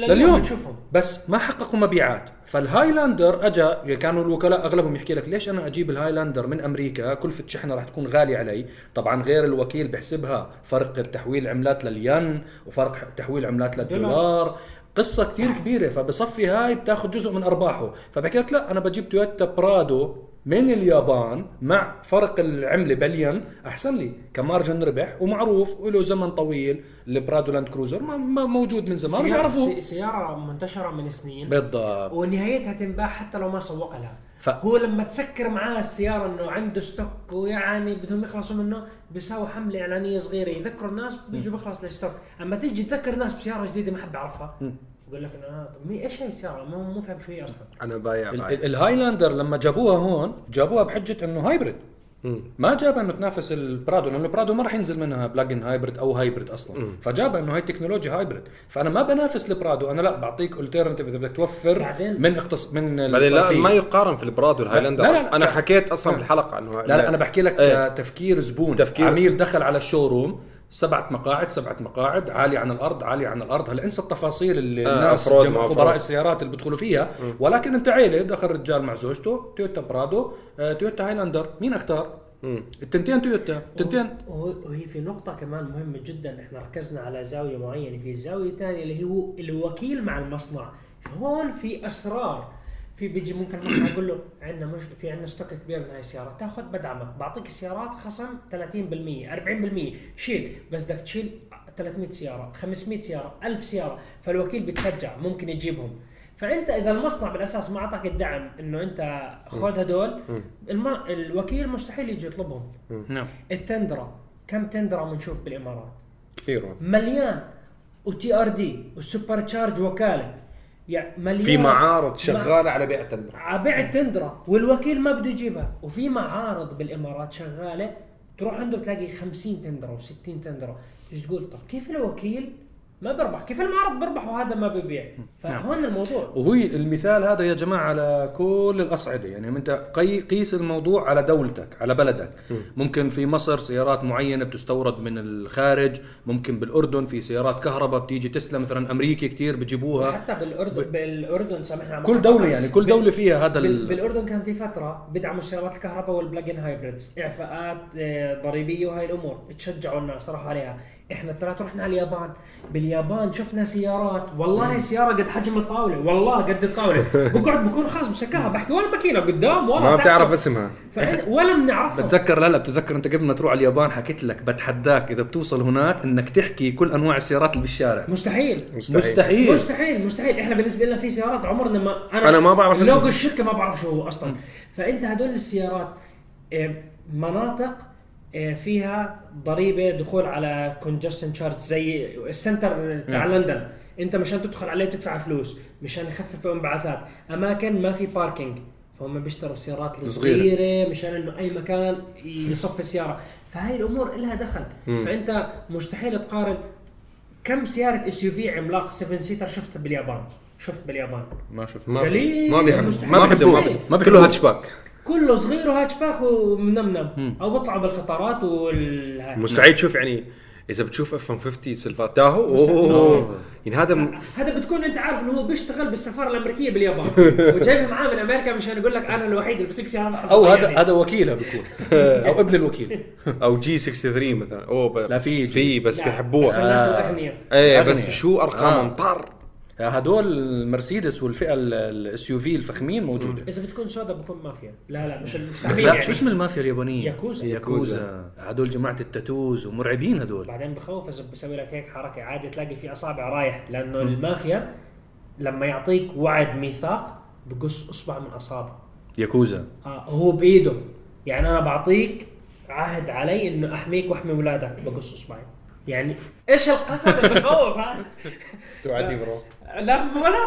[SPEAKER 2] لليوم
[SPEAKER 3] لليوم. نشوفهم.
[SPEAKER 2] بس ما حققوا مبيعات. فالهايلاندر اجى يعني كانوا الوكلاء أغلبهم يحكي لك ليش أنا أجيب الهايلاندر من أمريكا؟ كلفه شحنه راح تكون غالية علي. طبعا غير الوكيل بحسبها فرق تحويل عملات للين وفرق تحويل عملات للدولار. قصة كثير كبيرة. فبصفي هاي بتاخذ جزء من أرباحه. فبحكي لك لا أنا بجيب تويوتا برادو من اليابان مع فرق العملة بالين. أحسن لي. ك margin ربح ومعروف وله زمن طويل. البرادو لاند كروزر ما موجود من زمان.
[SPEAKER 3] سيارة, سيارة منتشرة من سنين.
[SPEAKER 2] بالضبط.
[SPEAKER 3] ونهايتها تنباع حتى لو ما سوق لها.
[SPEAKER 2] ف-
[SPEAKER 3] هو لما تسكر معاه السيارة إنه عنده stock ويعني بدهم يخلصوا منه بيساوي حملة إعلانية صغيرة. يذكروا الناس بيجوا بيخلص ال stock أما تيجي تذكر الناس بسيارة جديدة ما حد بيعرفها بقول لك آه طب مي إيش هي السيارة؟ ما مو فاهم شو هي أصلا.
[SPEAKER 1] أنا بايع
[SPEAKER 2] ال-
[SPEAKER 1] بايع.
[SPEAKER 2] ال- الهايلاندر لما جابوها هون جابوها بحجة إنه
[SPEAKER 1] hybrid.
[SPEAKER 2] ما جابها أنه تنافس البرادو لأنه البرادو ما راح ينزل منها plug-in hybrid أو hybrid أصلا فجابها أنه هاي تكنولوجيا hybrid فأنا ما بنافس البرادو أنا لا بعطيك alternative إذا بدك توفر
[SPEAKER 3] بعدين-
[SPEAKER 2] من اقتص من
[SPEAKER 1] بعدين لا. ما يقارن في البرادو الهايلاندر
[SPEAKER 2] لا، لا، لا.
[SPEAKER 1] أنا حكيت أصلا
[SPEAKER 2] لا.
[SPEAKER 1] بالحلقة إنه
[SPEAKER 2] لا لا أنا بحكي لك
[SPEAKER 1] إيه.
[SPEAKER 2] تفكير زبون
[SPEAKER 1] تفكير-
[SPEAKER 2] عميل دخل على ال showroom سبعة مقاعد سبعة مقاعد عالية عن الأرض عالية عن الأرض. هلا أنسى التفاصيل اللي
[SPEAKER 1] آه،
[SPEAKER 2] الناس خبراء. السيارات اللي بيدخلوا فيها؟ ولكن أنت عيلة دخل رجال مع زوجته تويوتا برادو آه، تويوتا هايلاندر. مين اختار؟ التنتين تويوتا. التنتين.
[SPEAKER 3] وهي في نقطة كمان مهمة جدا. إحنا ركزنا على زاوية معينة. في زاوية ثانية اللي هو الوكيل مع المصنع. هون في أسرار. في بيجي ممكن المصنع يقول له عندنا مش في عندنا stock كبير من هاي السيارات تاخذ بدعمك. بعطيك السيارات خصم 30% 40% شيل بس بدك تشيل 300 سيارة 500 سيارة 1000 سيارة فالوكيل بتشجع ممكن يجيبهم. فأنت إذا المصنع بالأساس ما أعطاك الدعم إنه أنت خذ هدول الم... الوكيل مستحيل يجي يطلبهم.
[SPEAKER 2] نعم.
[SPEAKER 3] التندرا كم تندرا بنشوف بالإمارات؟
[SPEAKER 1] كثير.
[SPEAKER 3] مليان. و TRD وال supercharge وكالة. يعني
[SPEAKER 1] في معارض شغالة على بيع التندرا
[SPEAKER 3] على بيع التندرا والوكيل ما بده يجيبها. وفي معارض بالإمارات شغالة. تروح عنده تلاقي 50 تندرا و60 تندرا تيجي تقول؟ طب كيف الوكيل ما بربح. كيف المعرض بربح وهذا ما ببيع. فهون الموضوع.
[SPEAKER 2] وهو المثال هذا يا جماعة على كل الأصعدة. يعني أنت قي قيس الموضوع على دولتك على بلدك. ممكن في مصر سيارات معينة بتستورد من الخارج ممكن بالأردن في سيارات كهرباء بتيجي تسلا مثلا أمريكي كتير بجيبوها.
[SPEAKER 3] حتى بالاردن بالأردن سامحنا
[SPEAKER 2] كل. دولة يعني كل دولة فيها هذا
[SPEAKER 3] بال-
[SPEAKER 2] ال...
[SPEAKER 3] بالأردن كان في فترة بدعموا سيارات الكهرباء وال plug-in hybrids. إعفاءات آه، ضريبية وهاي الأمور. تشجعوا الناس راحوا عليها. إحنا الثلاث رحنا على اليابان. باليابان شفنا سيارات. والله سيارة قد حجم الطاولة. والله قد الطاولة. (laughs) بقعد بكون خلاص مسكرها بحكي ولا ماكينه قدام ولا
[SPEAKER 1] ما. بتعرف اسمها.
[SPEAKER 3] ولا بنعرفها.
[SPEAKER 2] بتذكر لا لا بتذكر أنت قبل ما تروح على اليابان حكيت لك بتحداك إذا بتوصل هناك إنك تحكي كل أنواع السيارات اللي بالشارع.
[SPEAKER 3] مستحيل.
[SPEAKER 2] مستحيل.
[SPEAKER 3] مستحيل. مستحيل إحنا بالنسبة لنا في سيارات عمرنا ما
[SPEAKER 1] أنا ما بعرف
[SPEAKER 3] لوجو
[SPEAKER 1] اسمه.
[SPEAKER 3] الشركة ما بعرف شو هو أصلا. فأنت هدول السيارات آه، مناطق فيها ضريبة دخول على congestion charge زي ال center تاع
[SPEAKER 2] نعم.
[SPEAKER 3] لندن. انت مشان تدخل عليه بتدفع فلوس مشان يخففوا انبعاثات اماكن ما في parking فهم بيشتروا السيارات
[SPEAKER 2] صغيرة.
[SPEAKER 3] الصغيره مشان إنه أي مكان يصفي السياره فهاي الأمور لها دخل. فأنت مستحيل تقارن كم سيارة SUV عملاق 7 seater شفت باليابان. شفت باليابان.
[SPEAKER 2] ما شفت.
[SPEAKER 1] ما
[SPEAKER 3] قليل،
[SPEAKER 1] ما بيحب. ما بحبه ما
[SPEAKER 2] ما
[SPEAKER 1] كله. هاتشباك.
[SPEAKER 3] كله صغير وهاتشباك ومنمنم. أو بيطلعوا بالقطارات وال
[SPEAKER 1] مستعيد تشوف يعني إذا بتشوف اف 150 سيلفات تاهو أوه. يعني هذا م-
[SPEAKER 3] هذا بتكون أنت عارف إنه هو بيشتغل بالسفارة الأمريكية باليابان. (laughs) وجايبه معاه من أمريكا مشان يقول لك أنا الوحيد اللي سياره بحب
[SPEAKER 2] أو (laughs) هذا
[SPEAKER 3] يعني.
[SPEAKER 2] هذا وكيلها بيكون. (laughs) أو ابن الوكيل.
[SPEAKER 1] أو جي 63 مثلا. أوه ب-
[SPEAKER 2] لا،
[SPEAKER 1] بس
[SPEAKER 2] في-
[SPEAKER 1] في بس
[SPEAKER 3] لا،
[SPEAKER 1] بيحبوها.
[SPEAKER 3] بس الناس.
[SPEAKER 1] الأغنياء.
[SPEAKER 2] إيه.
[SPEAKER 1] بس شو ارقامهم
[SPEAKER 2] آه. هدول المرسيدس والفئة الاس يو في الفخمين موجودة.
[SPEAKER 3] إذا بتكون سودا بكون مافيا. لا لا مش المستعمل
[SPEAKER 2] لا
[SPEAKER 3] يعني.
[SPEAKER 2] شو اسم المافيا اليابانية؟
[SPEAKER 3] ياكوزا.
[SPEAKER 2] ياكوزا. هدول جماعة التاتوز ومرعبين هدول.
[SPEAKER 3] بعدين بخوف إذا بسوي لك هيك حركة عادي تلاقي في إصابع رايح لأنه المافيا لما يعطيك وعد ميثاق بقص أصبع من اصابعه
[SPEAKER 2] ياكوزا.
[SPEAKER 3] آه هو بإيده. يعني أنا بعطيك عهد علي إنه أحميك وأحمي اولادك بقص أصبعي. يعني إيش القسم اللي بخوف هذا؟
[SPEAKER 1] توعدني bro.
[SPEAKER 3] لا ولا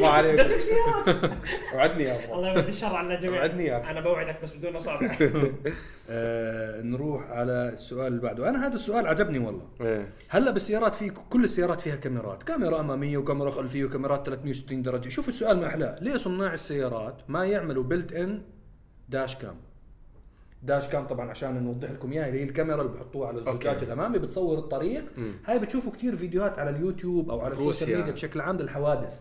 [SPEAKER 3] راح. بس سيارات
[SPEAKER 1] وعدني يا bro.
[SPEAKER 3] الله يودي الشر على الجميع
[SPEAKER 1] وعدني يا.
[SPEAKER 3] أنا بوعدك بس بدون اصابع (laughs)
[SPEAKER 2] آه نروح على السؤال اللي بعده. أنا هذا السؤال عجبني والله.
[SPEAKER 1] إيه.
[SPEAKER 2] هلا بالسيارات في كل السيارات فيها كاميرات. كاميرا أمامية وكاميرا خلفية وكاميرات 360 درجة. شوف السؤال ما احلاه ليه صناع السيارات ما يعملوا built-in dash cam dash cam طبعا عشان نوضح لكم إياها اللي هي الكاميرا اللي بحطوها على الزجاج. الأمامي بتصور الطريق
[SPEAKER 1] مم.
[SPEAKER 2] هاي بتشوفوا كثير فيديوهات على اليوتيوب أو على السوشيال. ميديا بشكل عام للحوادث.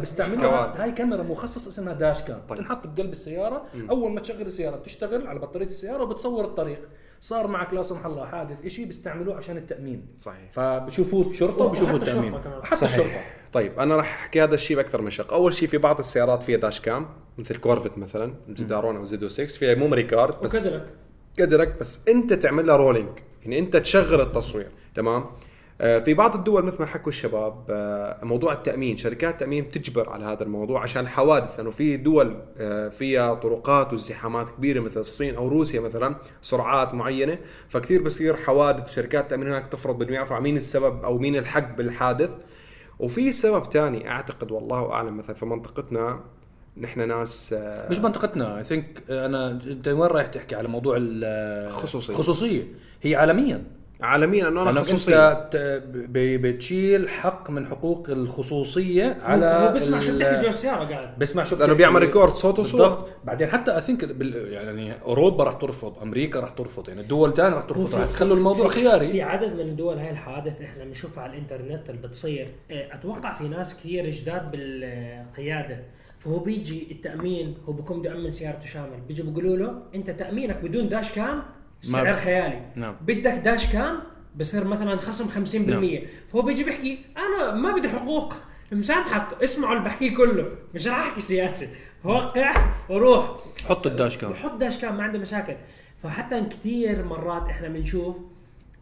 [SPEAKER 2] بيستعملوها. هاي كاميرا مخصص اسمها داش كام
[SPEAKER 1] طيب.
[SPEAKER 2] بتنحط بقلب السيارة
[SPEAKER 1] مم.
[SPEAKER 2] أول ما تشغل السيارة بتشتغل على بطارية السيارة وبتصور الطريق صار معك لا سمح الله حادث شيء بيستعملوه عشان التأمين.
[SPEAKER 1] صحيح.
[SPEAKER 2] فبشوفوا الشرطه وبشوفوا
[SPEAKER 3] وحتى التأمين.
[SPEAKER 2] حتى
[SPEAKER 1] صحيح.
[SPEAKER 2] الشرطة.
[SPEAKER 1] طيب أنا راح أحكي هذا الشيء بأكثر من شق. أول شيء في بعض السيارات فيها داش كام مثل كورفت مثلا زدارون أو زدو 6 فيها ميموري كارد بس قدرك بس أنت تعمل لها رولينج يعني أنت تشغل التصوير تمام؟ في بعض الدول مثل ما حكوا الشباب آه، موضوع التأمين شركات التأمين بتجبر على هذا الموضوع عشان الحوادث لأنه في دول آه، فيها طرقات وازدحامات كبيرة مثل الصين أو روسيا مثلا سرعات معينة فكثير بصير حوادث شركات التأمين هناك تفرض بدهم يعرفوا مين السبب أو مين الحق بالحادث؟ وفي سبب ثاني أعتقد والله أعلم مثلا في منطقتنا نحن ناس آه،
[SPEAKER 2] مش منطقتنا اي ثينك أنا أنت وين رايح تحكي على موضوع ال-
[SPEAKER 1] خصوصية.
[SPEAKER 2] خصوصية؟ هي عالميا.
[SPEAKER 1] عالميا أنه أنا
[SPEAKER 2] لأنك
[SPEAKER 1] خصوصيه
[SPEAKER 2] أنت ت- ب- بتشيل حق من حقوق الخصوصية على
[SPEAKER 3] هو بيسمع شو بتحكي جوا السياره قاعد.
[SPEAKER 2] بسمع شو لأنه.
[SPEAKER 1] بيعمل record صوت وصوره.
[SPEAKER 2] بالضبط. بعدين حتى I think يعني أوروبا راح ترفض أمريكا راح ترفض يعني الدول ثانية راح ترفض راح تخلوا الموضوع
[SPEAKER 3] في-
[SPEAKER 2] خياري.
[SPEAKER 3] في عدد من الدول هاي الحوادث إحنا بنشوفها على الإنترنت اللي بتصير. إيه، أتوقع في ناس كثير جداد بالقيادة. فهو بيجي التأمين هو بكون بده يامن سيارته شامل. بيجوا بيقولوا له أنت تأمينك بدون dash cam؟ سعر خيالي.
[SPEAKER 2] نعم.
[SPEAKER 3] بدك داش كام؟ بصير مثلا خصم 50%
[SPEAKER 2] نعم.
[SPEAKER 3] فهو بيجي بيحكي أنا ما بدي حقوق مسامحك اسمعوا اللي بحكيه كله. مش راح أحكي سياسي وقع وروح.
[SPEAKER 2] حط الداش كام.
[SPEAKER 3] بحط داش كام ما عنده مشاكل. فحتى كثير مرات إحنا بنشوف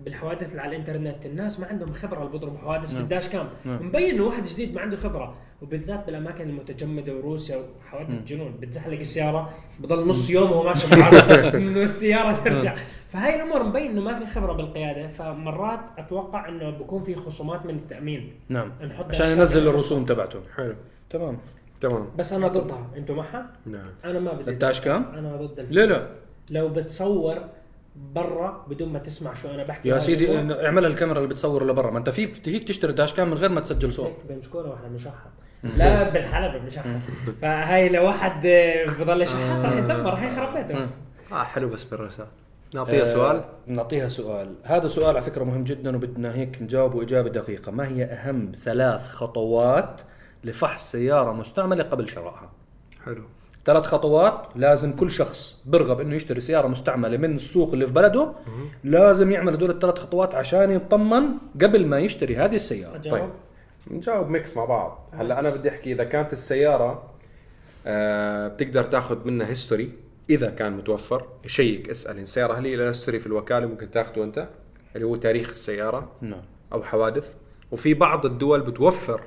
[SPEAKER 3] بالحوادث اللي على الإنترنت الناس ما عندهم خبرة اللي بيضربوا حوادث
[SPEAKER 2] نعم.
[SPEAKER 3] بالداش كام.
[SPEAKER 2] نعم.
[SPEAKER 3] مبين إنه واحد جديد ما عنده خبرة. وبالذات بالأماكن المتجمدة وروسيا وحوادث جنون بتزحلق السيارة بضل نص يوم وهو ماشي بالعرض (laughs) إنه السيارة ترجع. فهاي الأمور مبين إنه ما في خبرة بالقيادة. فمرات أتوقع إنه بكون في خصومات من التأمين.
[SPEAKER 2] نعم.
[SPEAKER 3] نحط
[SPEAKER 2] عشان ينزل. الرسوم تبعته
[SPEAKER 1] حلو.
[SPEAKER 2] تمام.
[SPEAKER 1] تمام.
[SPEAKER 3] بس أنا ضدها. أنتم معها؟
[SPEAKER 1] نعم.
[SPEAKER 3] أنا ما بدي.
[SPEAKER 2] الداش كام؟
[SPEAKER 3] أنا ضد الفكرة.
[SPEAKER 2] ليه لا.
[SPEAKER 3] لو بتصور برا بدون ما تسمع شو أنا بحكي
[SPEAKER 2] يا سيدي اعملها الكاميرا اللي بتصور لبرا. ما أنت فيك فيك تشتري داش كام من غير ما تسجل صوت
[SPEAKER 3] بيمسكونا وإحنا بنشحط. لا بالحلبة بنشحط فهاي لو واحد آه، بضل يشحط راح يدمر راح يخرب بيته.
[SPEAKER 1] آه حلو بس بالرسالة. نعطيها سؤال.
[SPEAKER 2] آه، نعطيها سؤال. هذا سؤال على فكرة مهم جدا وبدنا هيك نجاوبه إجابة دقيقة. ما هي أهم ثلاث خطوات لفحص سيارة مستعملة قبل شرائها؟
[SPEAKER 1] حلو.
[SPEAKER 2] ثلاث خطوات. لازم كل شخص برغب إنه يشتري سيارة مستعملة من السوق اللي في بلده. لازم يعمل هدول الثلاث خطوات عشان يطمن قبل ما يشتري هذه السيارة.
[SPEAKER 3] أجاوب؟
[SPEAKER 1] طيب. نجاوب mix مع بعض. هلأ أنا بدي أحكي إذا كانت السيارة آه بتقدر تاخذ منها history إذا كان متوفر. check اسأل. السياره هل هي لها history في الوكالة ممكن تاخذه أنت؟ اللي هو تاريخ السيارة
[SPEAKER 2] نعم.
[SPEAKER 1] أو حوادث. وفي بعض الدول بتوفر.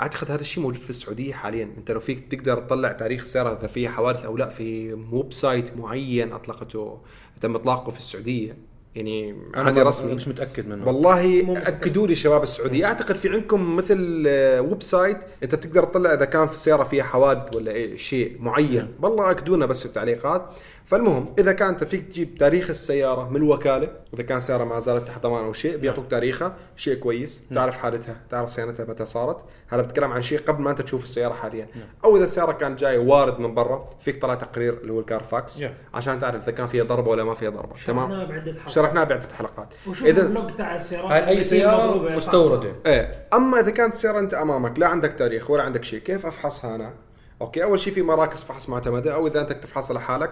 [SPEAKER 1] أعتقد هذا الشيء موجود في السعودية حاليا. أنت لو فيك تقدر تطلع تاريخ السياره إذا فيها حوادث أو لا في website معين أطلقته تم إطلاقه في السعودية. يعني عادي رسمي.
[SPEAKER 2] مش متأكد منه.
[SPEAKER 1] والله. أكدوا لي شباب السعودية. أعتقد في عندكم مثل آه، website أنت بتقدر تطلع إذا كان في سيارة فيها حوادث ولا إيه شيء معين. والله أكدونا بس في التعليقات. فالمهم إذا كان انت فيك تجيب تاريخ السيارة من الوكالة واذا كان سيارة ما زالت تحت ضمان أو شيء بيعطوك تاريخها شيء كويس تعرف حالتها تعرف صيانتها متى صارت. هذا بتكلم عن شيء قبل ما أنت تشوف السيارة حاليا. أو إذا السيارة كانت جاي وارد من برا فيك طلع تقرير اللي هو ال
[SPEAKER 2] Carfax.
[SPEAKER 1] عشان تعرف إذا كان فيها ضربة ولا ما فيها ضربة. تمام؟
[SPEAKER 3] شرحناها بعدة حلقات.
[SPEAKER 1] شرحناها بعدة حلقات.
[SPEAKER 3] وشوف ال vlog تاع السيارات
[SPEAKER 2] اي
[SPEAKER 3] سيارة
[SPEAKER 2] مستوردة.
[SPEAKER 1] إيه. أما إذا كانت السيارة أنت أمامك لا عندك تاريخ ولا عندك شيء كيف أفحصها أنا؟ okay أول شيء في مراكز فحص معتمدة أو إذا أنت تفحصها لحالك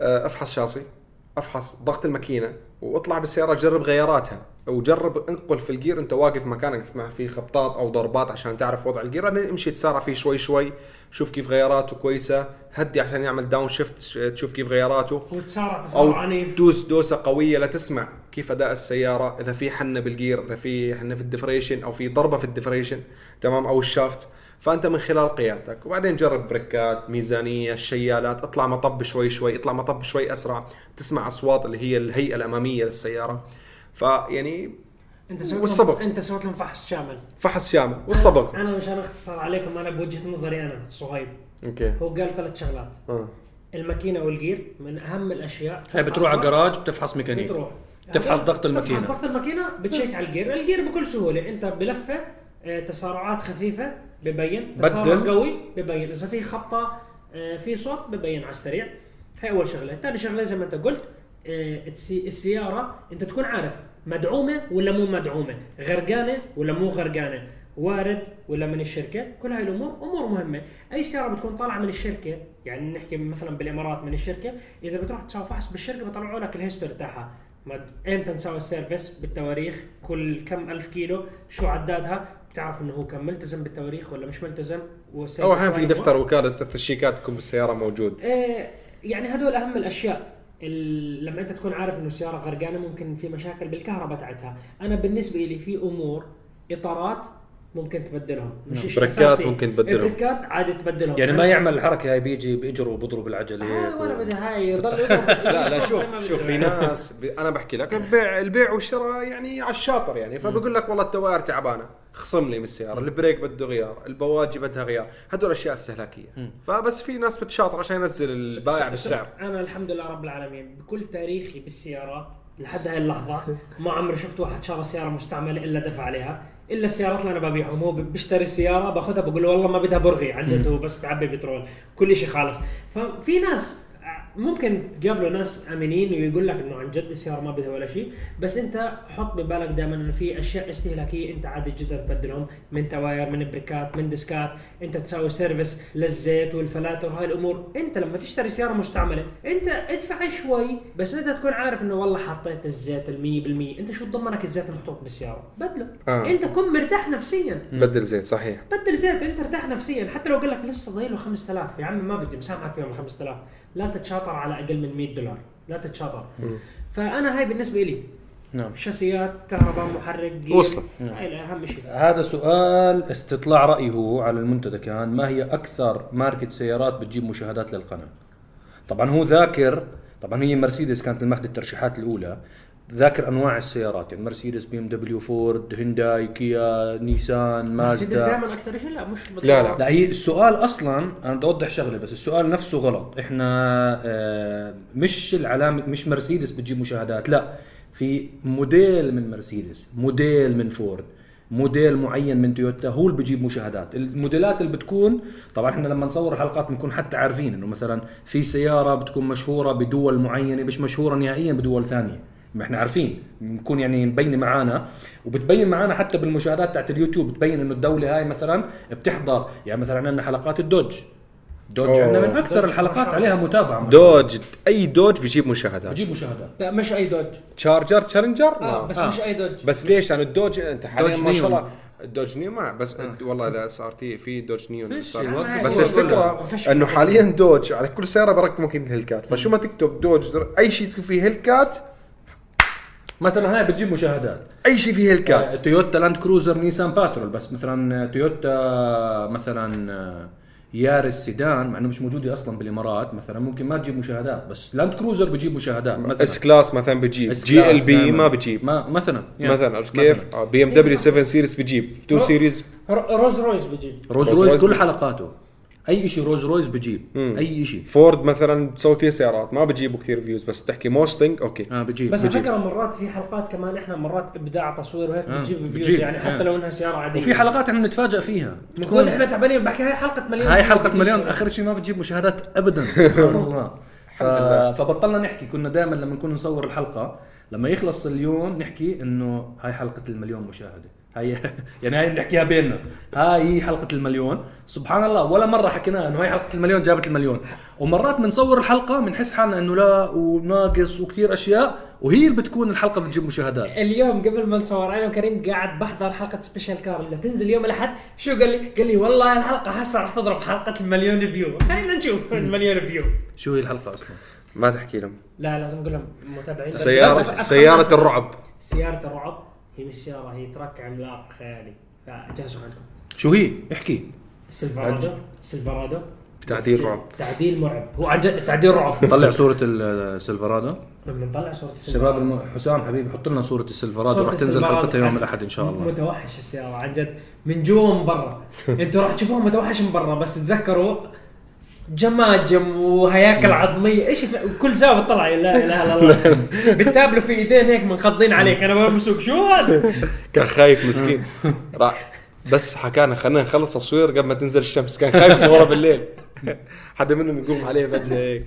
[SPEAKER 1] أفحص شاصي أفحص ضغط الماكينة وأطلع بالسيارة جرب غياراتها وجرب انقل في ال gear. أنت واقف مكانك تسمع فيه خبطات أو ضربات عشان تعرف وضع ال gear. بعدين امشي تسارع فيه شوي شوي شوف كيف غياراته كويسة. هدي عشان يعمل downshift تشوف كيف غياراته.
[SPEAKER 3] وتسارع تسارع عنيف
[SPEAKER 1] تدوس دوسة قوية لتسمع كيف أداء السيارة. إذا في حنة بال gear إذا في حنة في ال differential أو في ضربة في ال differential تمام أو ال shaft. فأنت من خلال قيادتك. وبعدين جرب بريكات ميزانية الشيالات اطلع مطب شوي شوي اطلع مطب شوي أسرع تسمع أصوات اللي هي الهيئة الأمامية للسيارة. فيعني
[SPEAKER 3] أنت سويت
[SPEAKER 1] والصبغ.
[SPEAKER 3] لهم أنت سويت لهم فحص شامل.
[SPEAKER 1] فحص شامل. والصبغ. (laughs)
[SPEAKER 3] أنا مشان أختصر عليكم أنا بوجهة نظري أنا صهيب.
[SPEAKER 1] okay.
[SPEAKER 3] هو قال ثلاث شغلات.
[SPEAKER 1] آه.
[SPEAKER 3] الماكينة وال gear من أهم الأشياء.
[SPEAKER 2] هاي بتروح على الجراج بتفحص ميكانيك.
[SPEAKER 3] بتروح.
[SPEAKER 2] تفحص ضغط الماكينة.
[SPEAKER 3] تفحص ضغط الماكينة بت check على ال gear. ال gear بكل سهولة. أنت بلفة آه، تسارعات خفيفة ببين تسارع
[SPEAKER 2] بدل.
[SPEAKER 3] قوي ببين. إذا في خبطة آه، في صوت ببين على السريع. هاي أول شغلة. ثاني شغلة زي ما أنت قلت آه، السي- السيارة أنت تكون عارف مدعومة ولا مو مدعومة غرقانة ولا مو غرقانة وارد ولا من الشركة. كل هاي الأمور أمور مهمة. أي سيارة بتكون طالعة من الشركة يعني نحكي مثلا بالإمارات من الشركة إذا بتروح تسوي فحص بالشركة بيطلعوا لك ال history تاعها. إمتى نسوي ال service بالتواريخ؟ كل كم ألف كيلو شو عدادها؟ بتعرف إنه هو كان ملتزم بالتواريخ ولا مش ملتزم؟
[SPEAKER 1] أو أحيانا في.
[SPEAKER 3] دفتر وكالة
[SPEAKER 1] ال check ات تكون بالسيارة موجود.
[SPEAKER 3] إيه، يعني هدول أهم الأشياء. ال- لما أنت تكون عارف إنه السيارة غرقانة ممكن في مشاكل بالكهرباء تاعتها. أنا بالنسبة لي في أمور إطارات ممكن تبدلهم. مش
[SPEAKER 1] بريكات
[SPEAKER 3] أساسي.
[SPEAKER 1] ممكن تبدلهم.
[SPEAKER 3] بريكات عادي تبدلهم.
[SPEAKER 2] يعني ما يعمل الحركة هاي بيجي باجره وبضرب العجلة. هيك
[SPEAKER 3] آه ولا
[SPEAKER 2] و-
[SPEAKER 3] بدي هاي. (laughs) يضل
[SPEAKER 1] لا لا (laughs) شوف شوف في ناس ب... أنا بحكي لك البيع البيع والشراء يعني على الشاطر يعني. فبقول لك والله التوائر تعبانة. خصم لي من السيارة ال brake بده غيار البواجي بدها غيار. هدول أشياء استهلاكية. فبس في ناس بتشاطر عشان ينزل البائع بالسعر.
[SPEAKER 3] أنا الحمد لله رب العالمين بكل تاريخي بالسيارات لحد هاي اللحظة ما عمري شفت واحد شرى سيارة مستعملة إلا دفع عليها. إلا السيارات اللي أنا ببيعهم هو بيشتري السيارة باخذها بقول له والله ما بدها برغي عن جد هو بس بعبي بترول. كل شيء خالص. ففي ناس ممكن تقابلوا ناس آمنين ويقول لك إنه عن جد السيارة ما بدها ولا شيء بس أنت حط ببالك دائما إنه في أشياء استهلاكية أنت عادي جدا تبدلهم من تواير من بريكات من ديسكات أنت تسوي service للزيت والفلاتر وهاي الأمور. أنت لما تشتري سيارة مستعملة أنت ادفع شوي بس أنت تكون عارف إنه والله حطيت الزيت ال 100% أنت شو تضمنك الزيت محطوط بالسيارة؟ بدله.
[SPEAKER 1] آه.
[SPEAKER 3] أنت كن مرتاح نفسيا.
[SPEAKER 1] بدل زيت صحيح.
[SPEAKER 3] بدل زيت أنت ارتاح نفسيا. حتى لو قال لك لسه ضايل له 5000 يا عمي ما بدي مسامحك فيهم ال 5000 لا تتشاطر على أقل من 100 دولار. لا تتشاطر. فأنا هاي بالنسبة لي.
[SPEAKER 2] نعم.
[SPEAKER 3] شاسيات كهرباء محرك
[SPEAKER 1] وصلت.
[SPEAKER 3] هاي اهم شيء.
[SPEAKER 2] هذا سؤال استطلاع رأي هو على المنتدى كان ما هي أكثر ماركة سيارات بتجيب مشاهدات للقناة؟ طبعا هو ذاكر طبعا هي مرسيدس كانت الماخذ الترشيحات الأولى ذاكر أنواع السيارات يعني مرسيدس بي إم دبليو فورد هينداي كيا نيسان
[SPEAKER 3] مرسيدس
[SPEAKER 2] مازدا
[SPEAKER 3] دائما أكثر شيء؟ لا مش بالضبط.
[SPEAKER 1] لا، لا.
[SPEAKER 2] لا هي السؤال أصلا أنا بدي أوضح شغلة بس السؤال نفسه غلط. إحنا آه، مش العلامه مش مرسيدس بتجيب مشاهدات لا. في موديل من مرسيدس موديل من فورد موديل معين من تويوتا هو اللي بجيب مشاهدات. الموديلات اللي بتكون طبعا إحنا لما نصور الحلقات بنكون حتى عارفين إنه مثلا في سيارة بتكون مشهورة بدول معينة مش مشهورة نهائيا بدول ثانية. ما إحنا عارفين بنكون يعني مبينه معانا. وبتبين معانا حتى بالمشاهدات تاعت اليوتيوب بتبين إنه الدولة هاي مثلا بتحضر يعني مثلا عندنا حلقات الدوج. دوج. عندنا من أكثر
[SPEAKER 3] دوج
[SPEAKER 2] الحلقات عليها متابعة
[SPEAKER 1] دوج أي دوج بيجيب مشاهدات.
[SPEAKER 2] بجيب مشاهدات.
[SPEAKER 3] لا مش أي دوج.
[SPEAKER 1] تشارجر تشالنجر؟
[SPEAKER 3] آه
[SPEAKER 1] لا.
[SPEAKER 3] بس
[SPEAKER 2] آه.
[SPEAKER 3] مش أي دوج.
[SPEAKER 1] بس ليش؟ يعني الدوج أنت حاليا ما شاء. الله الدوج نيون ما بس والله إذا صار تي في دوج
[SPEAKER 2] فيش
[SPEAKER 1] صار.
[SPEAKER 2] يوقف
[SPEAKER 1] بس الفكرة
[SPEAKER 3] فيش إنه.
[SPEAKER 1] حاليا دوج على كل سياره بركب ممكن هيلكات فشو ما تكتب دوج أي شيء تكون فيه هيلكات
[SPEAKER 2] مثلا هاي بتجيب مشاهدات.
[SPEAKER 1] أي شيء فيه
[SPEAKER 2] آه،
[SPEAKER 1] هيلكات
[SPEAKER 2] تويوتا لاند كروزر نيسان باترول بس. مثلا تويوتا مثلا آه، يارس سيدان مع إنه مش موجودة أصلا بالإمارات مثلا ممكن ما تجيب مشاهدات. بس لاند كروزر بجيب مشاهدات مثلا.
[SPEAKER 1] إس كلاس مثلا بجيب.
[SPEAKER 2] S
[SPEAKER 1] GLB
[SPEAKER 2] دايماً.
[SPEAKER 1] ما بجيب
[SPEAKER 2] ما مثلا يعني
[SPEAKER 1] مثلا عرفت كيف؟ بي إم دبليو 7 series بجيب. 2 series.
[SPEAKER 3] ر- روز رويس بيجي
[SPEAKER 2] روز رويس كل
[SPEAKER 1] بجيب.
[SPEAKER 2] حلقاته. أي شيء روز رويس بجيب.
[SPEAKER 1] مم.
[SPEAKER 2] أي شيء
[SPEAKER 1] فورد مثلا تسوي فيه سيارات. ما بجيبوا كثير views بس تحكي موستنج okay.
[SPEAKER 2] آه بجيب.
[SPEAKER 3] بس على
[SPEAKER 2] بجيب.
[SPEAKER 3] فكره مرات في حلقات كمان إحنا مرات إبداع تصوير وهيك
[SPEAKER 2] آه،
[SPEAKER 3] بتجيب views
[SPEAKER 2] بتجيب.
[SPEAKER 3] يعني حتى
[SPEAKER 2] آه.
[SPEAKER 3] لو إنها سيارة عادية.
[SPEAKER 2] وفي حلقات إحنا بنتفاجئ فيها.
[SPEAKER 3] بنكون إحنا تعبانين بحكي هاي حلقة مليون
[SPEAKER 2] هاي
[SPEAKER 3] بتجيب.
[SPEAKER 2] مليون. آخر شيء ما بتجيب مشاهدات ابدا. (laughs) ف... فبطلنا نحكي. كنا دائما لما نكون نصور الحلقة لما يخلص اليوم نحكي إنه هاي حلقة المليون مشاهدة. هاي (laughs) يعني هاي بنحكيها بيننا. هاي هي حلقة المليون. سبحان الله ولا مرة حكينا إنه هاي حلقة المليون جابت المليون. ومرات بنصور الحلقة بنحس حالنا إنه لا وناقص وكثير أشياء وهي اللي بتكون الحلقة بتجيب مشاهدات.
[SPEAKER 3] اليوم قبل ما نصور أنا وكريم قاعد بحضر حلقة special car اللي تنزل يوم الأحد شو قال لي؟ قال لي والله الحلقة هسه راح تضرب حلقة المليون view خلينا نشوف المليون view
[SPEAKER 2] شو هي الحلقة أصلا؟
[SPEAKER 1] ما تحكي لهم.
[SPEAKER 3] لا لازم أقول لهم متابعين.
[SPEAKER 1] سيارة سيارة الرعب.
[SPEAKER 3] سيارة الرعب. هي مش سيارة هي truck عملاق خيالي. فجهزوا عندكم
[SPEAKER 2] شو هي؟ احكي.
[SPEAKER 3] سيلفرادو سيلفرادو.
[SPEAKER 1] تعديل رعب.
[SPEAKER 3] تعديل مرعب. هو عن جد تعديل رعب. (laughs)
[SPEAKER 2] طلع صورة السيلفرادو
[SPEAKER 3] بنطلع صورة
[SPEAKER 2] شباب الم... حسام حبيبي حط لنا صورة السيلفرادو.
[SPEAKER 3] صورة
[SPEAKER 2] راح تنزل. حلقتها يوم الأحد إن شاء الله.
[SPEAKER 3] متوحش السيارة عن جد. من جوا ومن برا. (laughs) أنتوا راح تشوفوها متوحش من برا بس تذكروا جماجم وهياكل عظمية. إيش في... كل زاوية بتطلع لا اله الا الله بتقابلوا في إيدين هيك منقضين عليك. أنا بمسك شو هذا؟ (laughs)
[SPEAKER 1] كان خايف مسكين. راح. بس حكانا خلينا نخلص تصوير قبل ما تنزل الشمس. كان خايف يصورها بالليل. (laughs) حدا منهم يقوم عليه فجاه هيك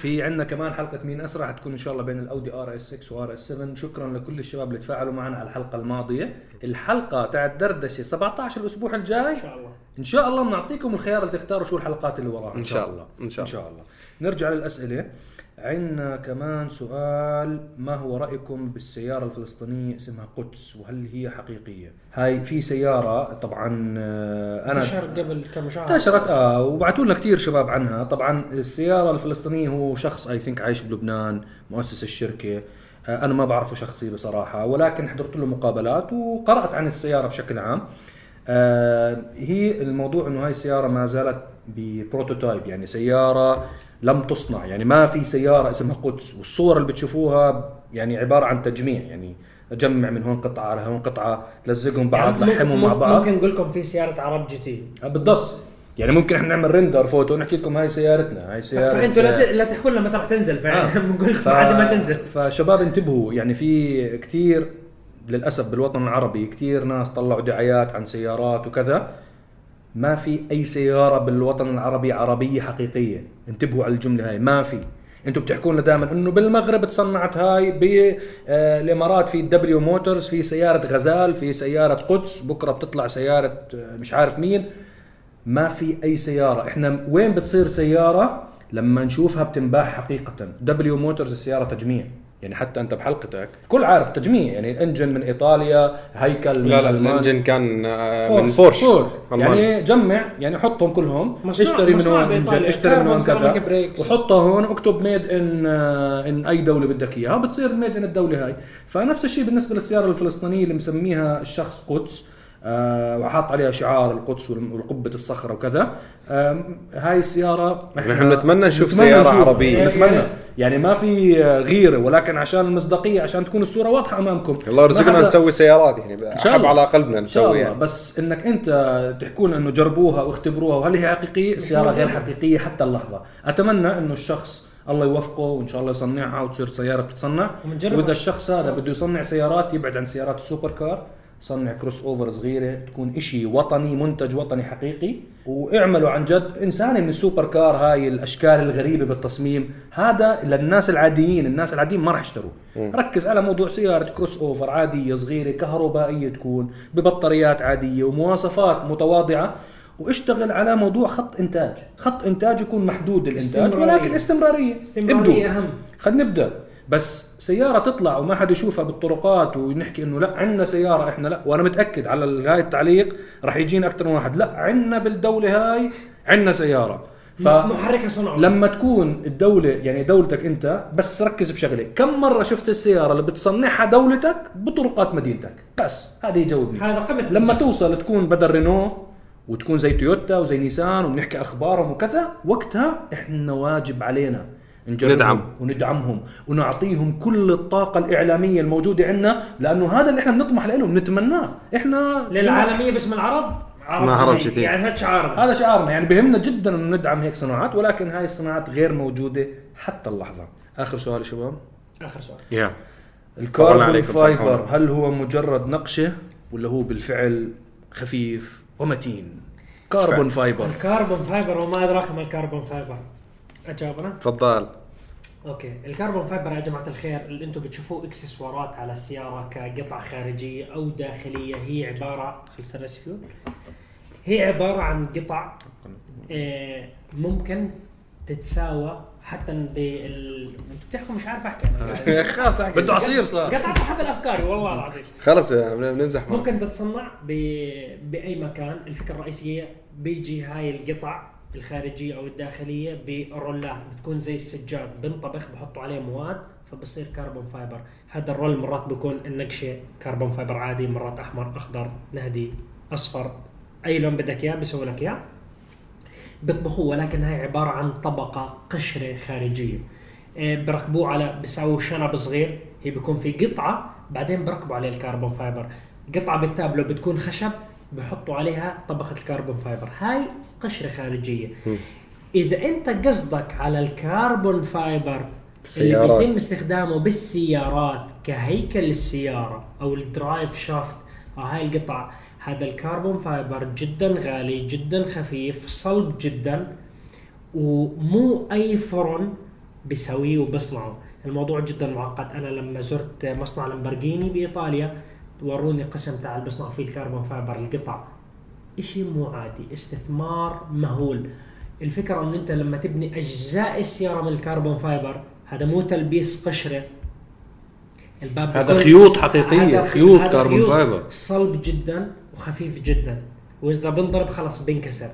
[SPEAKER 2] في عندنا كمان حلقة مين أسرع حتكون إن شاء الله بين الأودي آر إس 6 وآر إس 7 شكرا لكل الشباب اللي تفاعلوا معنا على الحلقة الماضية. الحلقة تاعت دردشة 17 الأسبوع الجاي.
[SPEAKER 3] إن شاء الله.
[SPEAKER 2] إن شاء الله بنعطيكم الخيار اللي تختاروا شو الحلقات اللي وراها
[SPEAKER 1] إن شاء الله. إن شاء
[SPEAKER 2] إن شاء الله. نرجع للأسئلة. عندنا كمان سؤال ما هو رأيكم بالسيارة الفلسطينية اسمها قدس؟ وهل هي حقيقية؟ هاي في سيارة طبعا آه، أنا
[SPEAKER 3] انتشر قبل كم شهر
[SPEAKER 2] انتشرت آه وبعثوا لنا كثير شباب عنها. طبعا السيارة الفلسطينية هو شخص اي ثينك عايش بلبنان مؤسس الشركة. آه أنا ما بعرفه شخصي بصراحة ولكن حضرت له مقابلات وقرأت عن السيارة بشكل عام. آه هي الموضوع إنه هاي السيارة ما زالت ب prototype يعني سيارة لم تصنع. يعني ما في سيارة اسمها قدس والصور اللي بتشوفوها يعني عبارة عن تجميع. يعني أجمع من هون قطعة على هون قطعة لزقهم بعض
[SPEAKER 3] يعني
[SPEAKER 2] لحمهم مع بعض.
[SPEAKER 3] ممكن نقول لكم في سيارة عرب جي تي.
[SPEAKER 2] آه، بالضبط. يعني ممكن إحنا نعمل render photo ونحكي لكم هاي سيارتنا. هاي سياره
[SPEAKER 3] فأنتوا لا لا تحكوا لنا متى راح تنزل
[SPEAKER 2] آه. (laughs)
[SPEAKER 3] فبنقول
[SPEAKER 2] ف-
[SPEAKER 3] لكم عاد ما تنزل.
[SPEAKER 2] فشباب انتبهوا. يعني في كثير للأسف بالوطن العربي كثير ناس طلعوا دعايات عن سيارات وكذا. ما في أي سيارة بالوطن العربي عربية حقيقية. انتبهوا على الجملة هاي ما في. أنتم بتحكوا لنا دائما إنه بالمغرب تصنعت هاي بالامارات في دبليو موتورز في سيارة غزال في سيارة قدس بكرة بتطلع سيارة آه، مش عارف مين. ما في أي سيارة. إحنا وين بتصير سيارة؟ لما نشوفها بتنباع حقيقه. دبليو موتورز السيارة تجميع. يعني حتى أنت بحلقتك كل عارف تجميع يعني ال engine من إيطاليا هيكل من
[SPEAKER 1] لا لا. الإنجن كان آه، من بورش
[SPEAKER 2] بورش. يعني جمع يعني حطهم كلهم
[SPEAKER 3] مصنوع-
[SPEAKER 2] اشتري من
[SPEAKER 3] مصنوع
[SPEAKER 2] هون
[SPEAKER 3] engine.
[SPEAKER 2] اشتري من هون كذا. وحطها هون اكتب made in in أي دولة بدك إياها بتصير made in الدولة هاي فنفس الشيء بالنسبة للسيارة الفلسطينية اللي مسميها الشخص قدس وحاط عليها شعار القدس والقبة الصخرة وكذا آه هاي السيارة
[SPEAKER 1] نحن نتمنى نشوف
[SPEAKER 2] نتمنى
[SPEAKER 1] سيارة
[SPEAKER 2] نشوفها.
[SPEAKER 1] عربية.
[SPEAKER 2] نتمنى يعني ما في آه، غيرة ولكن عشان المصداقية عشان تكون الصورة واضحة أمامكم
[SPEAKER 1] الله يرزقنا
[SPEAKER 2] حدا-
[SPEAKER 1] نسوي سيارات يعني
[SPEAKER 2] شاء
[SPEAKER 1] حب
[SPEAKER 2] الله.
[SPEAKER 1] على قلبنا
[SPEAKER 2] إن شاء
[SPEAKER 1] نسوي
[SPEAKER 2] الله
[SPEAKER 1] يعني
[SPEAKER 2] بس إنك أنت تحكون إنه جربوها واختبروها وهل هي حقيقية؟ السياره غير حقيقية حتى اللحظة، أتمنى إنه الشخص الله يوفقه وإن شاء الله يصنعها وتصير سيارة بتتصنع. وإذا الشخص هذا بده يصنع سيارات يبعد عن سيارات السوبر كار صنع crossover صغيرة تكون إشي وطني منتج وطني حقيقي. واعملوا عن جد انسوا من ال supercar هاي الأشكال الغريبة بالتصميم. هذا للناس العاديين الناس العاديين ما راح يشتروا. ركز على موضوع سيارة crossover عادية صغيرة كهربائية تكون ببطاريات عادية ومواصفات متواضعة. واشتغل على موضوع خط إنتاج. خط إنتاج يكون محدود الانتاج
[SPEAKER 3] استمرارية.
[SPEAKER 2] ولكن استمرارية.
[SPEAKER 3] استمرارية
[SPEAKER 2] ابدوا.
[SPEAKER 3] أهم.
[SPEAKER 2] خلينا نبدأ. بس سيارة تطلع وما حد يشوفها بالطرقات ونحكي إنه لا عندنا سيارة إحنا لا. وأنا متأكد على هاي التعليق راح يجينا أكثر من واحد. لا عندنا بالدولة هاي عندنا سيارة. ف
[SPEAKER 3] محركها صنعوا
[SPEAKER 2] لما تكون الدولة يعني دولتك أنت بس ركز بشغلة، كم مرة شفت السيارة اللي بتصنعها دولتك بطرقات مدينتك؟ بس. هذه يجاوبني.
[SPEAKER 3] هذا قمة
[SPEAKER 2] لما توصل تكون بدل رينو وتكون زي تويوتا وزي نيسان وبنحكي أخبارهم وكذا وقتها إحنا واجب علينا
[SPEAKER 1] ندعم.
[SPEAKER 2] وندعمهم ونعطيهم كل الطاقة الإعلامية الموجودة عندنا لأنه هذا اللي إحنا بنطمح له بنتمناه إحنا
[SPEAKER 3] للعالمية باسم العرب؟ عرب
[SPEAKER 1] ما.
[SPEAKER 3] جديد. يعني هذا شعارنا.
[SPEAKER 2] هذا شعارنا. يعني بهمنا جدا إنه ندعم هيك صناعات ولكن هاي الصناعات غير موجودة حتى اللحظة. آخر سؤال يا شباب
[SPEAKER 3] آخر سؤال.
[SPEAKER 2] الكاربون
[SPEAKER 1] عليكم، fiber.
[SPEAKER 2] هل هو مجرد نقشة ولا هو بالفعل خفيف ومتين؟ carbon fiber.
[SPEAKER 3] ال carbon fiber وما أدراك ما ال carbon fiber. اجاوب أنا
[SPEAKER 1] تفضل.
[SPEAKER 3] okay. ال carbon fiber يا جماعة الخير اللي أنتم بتشوفوه اكسسوارات على السيارة كقطع خارجية أو داخلية. هي عبارة خلص الرسفيول هي عبارة عن قطع آه، ممكن تتساوى حتى بال أنتم بتحكوا مش عارف أحكي. أنا.
[SPEAKER 1] خلاص أحكي.
[SPEAKER 2] بده عصير صار.
[SPEAKER 3] قطعت حبل افكاري والله العظيم.
[SPEAKER 1] خلص آه، بن- بنمزح.
[SPEAKER 3] ممكن تتصنع ب... بأي مكان. الفكرة الرئيسية بيجي هاي القطع الخارجية أو الداخلية ب rolات بتكون زي السجاد. بنطبخ بحطوا عليه مواد فبصير carbon fiber هذا ال roll مرات بيكون النقشة carbon fiber عادي مرات أحمر أخضر نهدي أصفر. أي لون بدك إياه بيسوي لك إياه. بيطبخوه ولكن هاي عبارة عن طبقة قشرة خارجية. إيه، بركبوه على بيساووا شنب صغير. هي بيكون في قطعة بعدين بركبوا عليه ال carbon fiber قطعة بالتابلو بتكون خشب. بحطوا عليها طبقه ال carbon fiber. هاي قشرة خارجية. إذا أنت قصدك على ال carbon fiber
[SPEAKER 1] سيارات.
[SPEAKER 3] اللي بيتم استخدامه بالسيارات كهيكل السياره أو ال drive shaft أو هاي القطع هذا ال carbon fiber جدا غالي جدا خفيف صلب جدا ومو أي فرن بيسويه وبصنعه الموضوع جدا معقد. أنا لما زرت مصنع لامبرجيني بإيطاليا وروني قسم تاع اللي بصنع فيه ال carbon fiber القطع. إشي مو عادي استثمار مهول. الفكرة إنه أنت لما تبني أجزاء السيارة من ال carbon fiber هذا مو تلبيس قشرة. الباب
[SPEAKER 2] هذا خيوط حقيقية،
[SPEAKER 3] هذا
[SPEAKER 2] خيوط
[SPEAKER 3] carbon
[SPEAKER 2] fiber.
[SPEAKER 3] صلب جدا وخفيف جدا. وإذا بنضرب خلص بينكسر.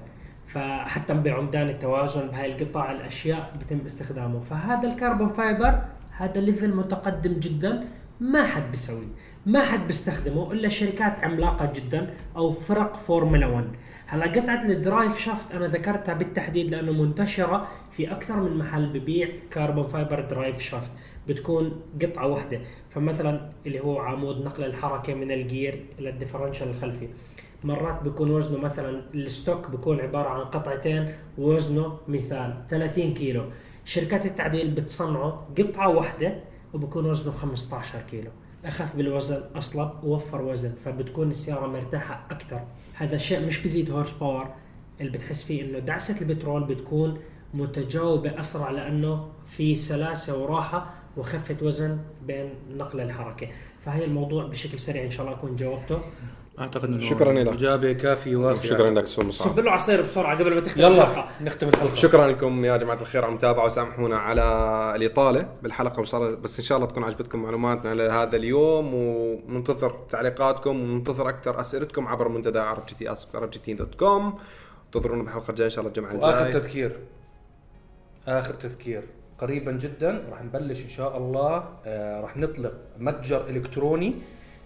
[SPEAKER 3] فحتى بعمدان التوازن بهاي القطع الأشياء بتم استخدامه. فهذا ال carbon fiber هذا level متقدم جدا ما حد بيسويه. ما حد بيستخدمه إلا شركات عملاقة جدا أو فرق فورمولا 1 هلا قطعة ال drive shaft أنا ذكرتها بالتحديد لأنه منتشرة في أكثر من محل ببيع carbon fiber drive shaft بتكون قطعة واحدة. فمثلا اللي هو عمود نقل الحركة من ال gear إلى ال differential الخلفي. مرات بيكون وزنه مثلا ال stock بيكون عبارة عن قطعتين وزنه مثال 30 كيلو. شركات التعديل بتصنعه قطعة واحدة وبكون وزنه 15 كيلو. أخف بالوزن اصلب ووفر وزن فبتكون السيارة مرتاحة أكثر هذا الشيء مش بيزيد هورس باور اللي بتحس فيه إنه دعسة البترول بتكون متجاوبة أسرع لأنه في سلاسة وراحة وخفة وزن بين نقل الحركة. فهي الموضوع بشكل سريع إن شاء الله اكون جاوبته.
[SPEAKER 2] أعتقد إنه
[SPEAKER 1] شكراً لك.
[SPEAKER 2] إجابة كافية واسعه
[SPEAKER 1] شكرا لك أستاذ مصعب
[SPEAKER 3] صب له عصير بسرعة قبل ما تختم
[SPEAKER 2] يلا
[SPEAKER 3] الحلقة.
[SPEAKER 2] نختم الحلقة.
[SPEAKER 1] شكرا لكم يا جماعة الخير على المتابعة وسامحونا على الإطالة بالحلقة وصار بس إن شاء الله تكون عجبتكم معلوماتنا لهذا اليوم ومنتظر تعليقاتكم ومنتظر أكثر أسئلتكم عبر منتدى عرب GT عرب GT dot com انتظرونا بالحلقة الجاية إن شاء الله الجمعة
[SPEAKER 2] وآخر
[SPEAKER 1] الجايه
[SPEAKER 2] تذكير. آخر تذكير. قريبا جدا راح نبلش إن شاء الله آه راح نطلق متجر إلكتروني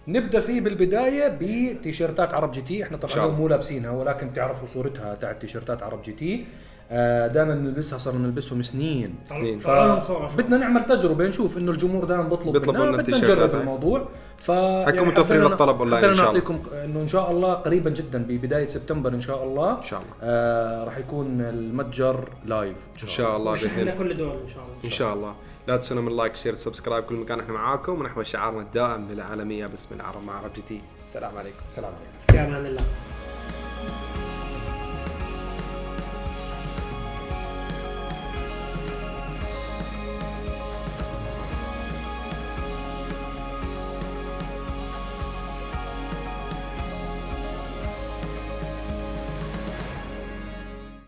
[SPEAKER 2] نبدأ فيه بالبداية بتيشيرتات عرب GT
[SPEAKER 1] إحنا
[SPEAKER 2] طبعا
[SPEAKER 1] الله.
[SPEAKER 2] مو لابسينها ولكن بتعرفوا صورتها تاعت تيشيرتات عرب GT آه دائما نلبسها صرنا نلبسهم سنين
[SPEAKER 1] سنين.
[SPEAKER 3] شوف.
[SPEAKER 2] بدنا نعمل تجربة نشوف إنه الجمهور دائما بيطلب
[SPEAKER 1] بيطلب
[SPEAKER 2] منا بدنا نجرب
[SPEAKER 1] هاي.
[SPEAKER 2] الموضوع ف
[SPEAKER 1] حكم متوفرين
[SPEAKER 2] حبينا-
[SPEAKER 1] للطلب أونلاين
[SPEAKER 2] حبينا
[SPEAKER 1] إن شاء الله.
[SPEAKER 2] نعطيكم إنه إن شاء الله قريبا جدا ببدايه سبتمبر إن شاء الله.
[SPEAKER 1] إن شاء الله.
[SPEAKER 2] آه راح يكون المتجر live
[SPEAKER 1] إن شاء الله باذن
[SPEAKER 3] وشحنا
[SPEAKER 1] الله
[SPEAKER 3] كل دول إن شاء الله.
[SPEAKER 1] إن شاء الله. لا تنسونا من like share subscribe كل مكان إحنا معاكم. ونحو شعارنا الدائم للعالمية باسم العرب مع عرب GT. السلام عليكم.
[SPEAKER 2] سلام عليكم.
[SPEAKER 3] في أمان الله.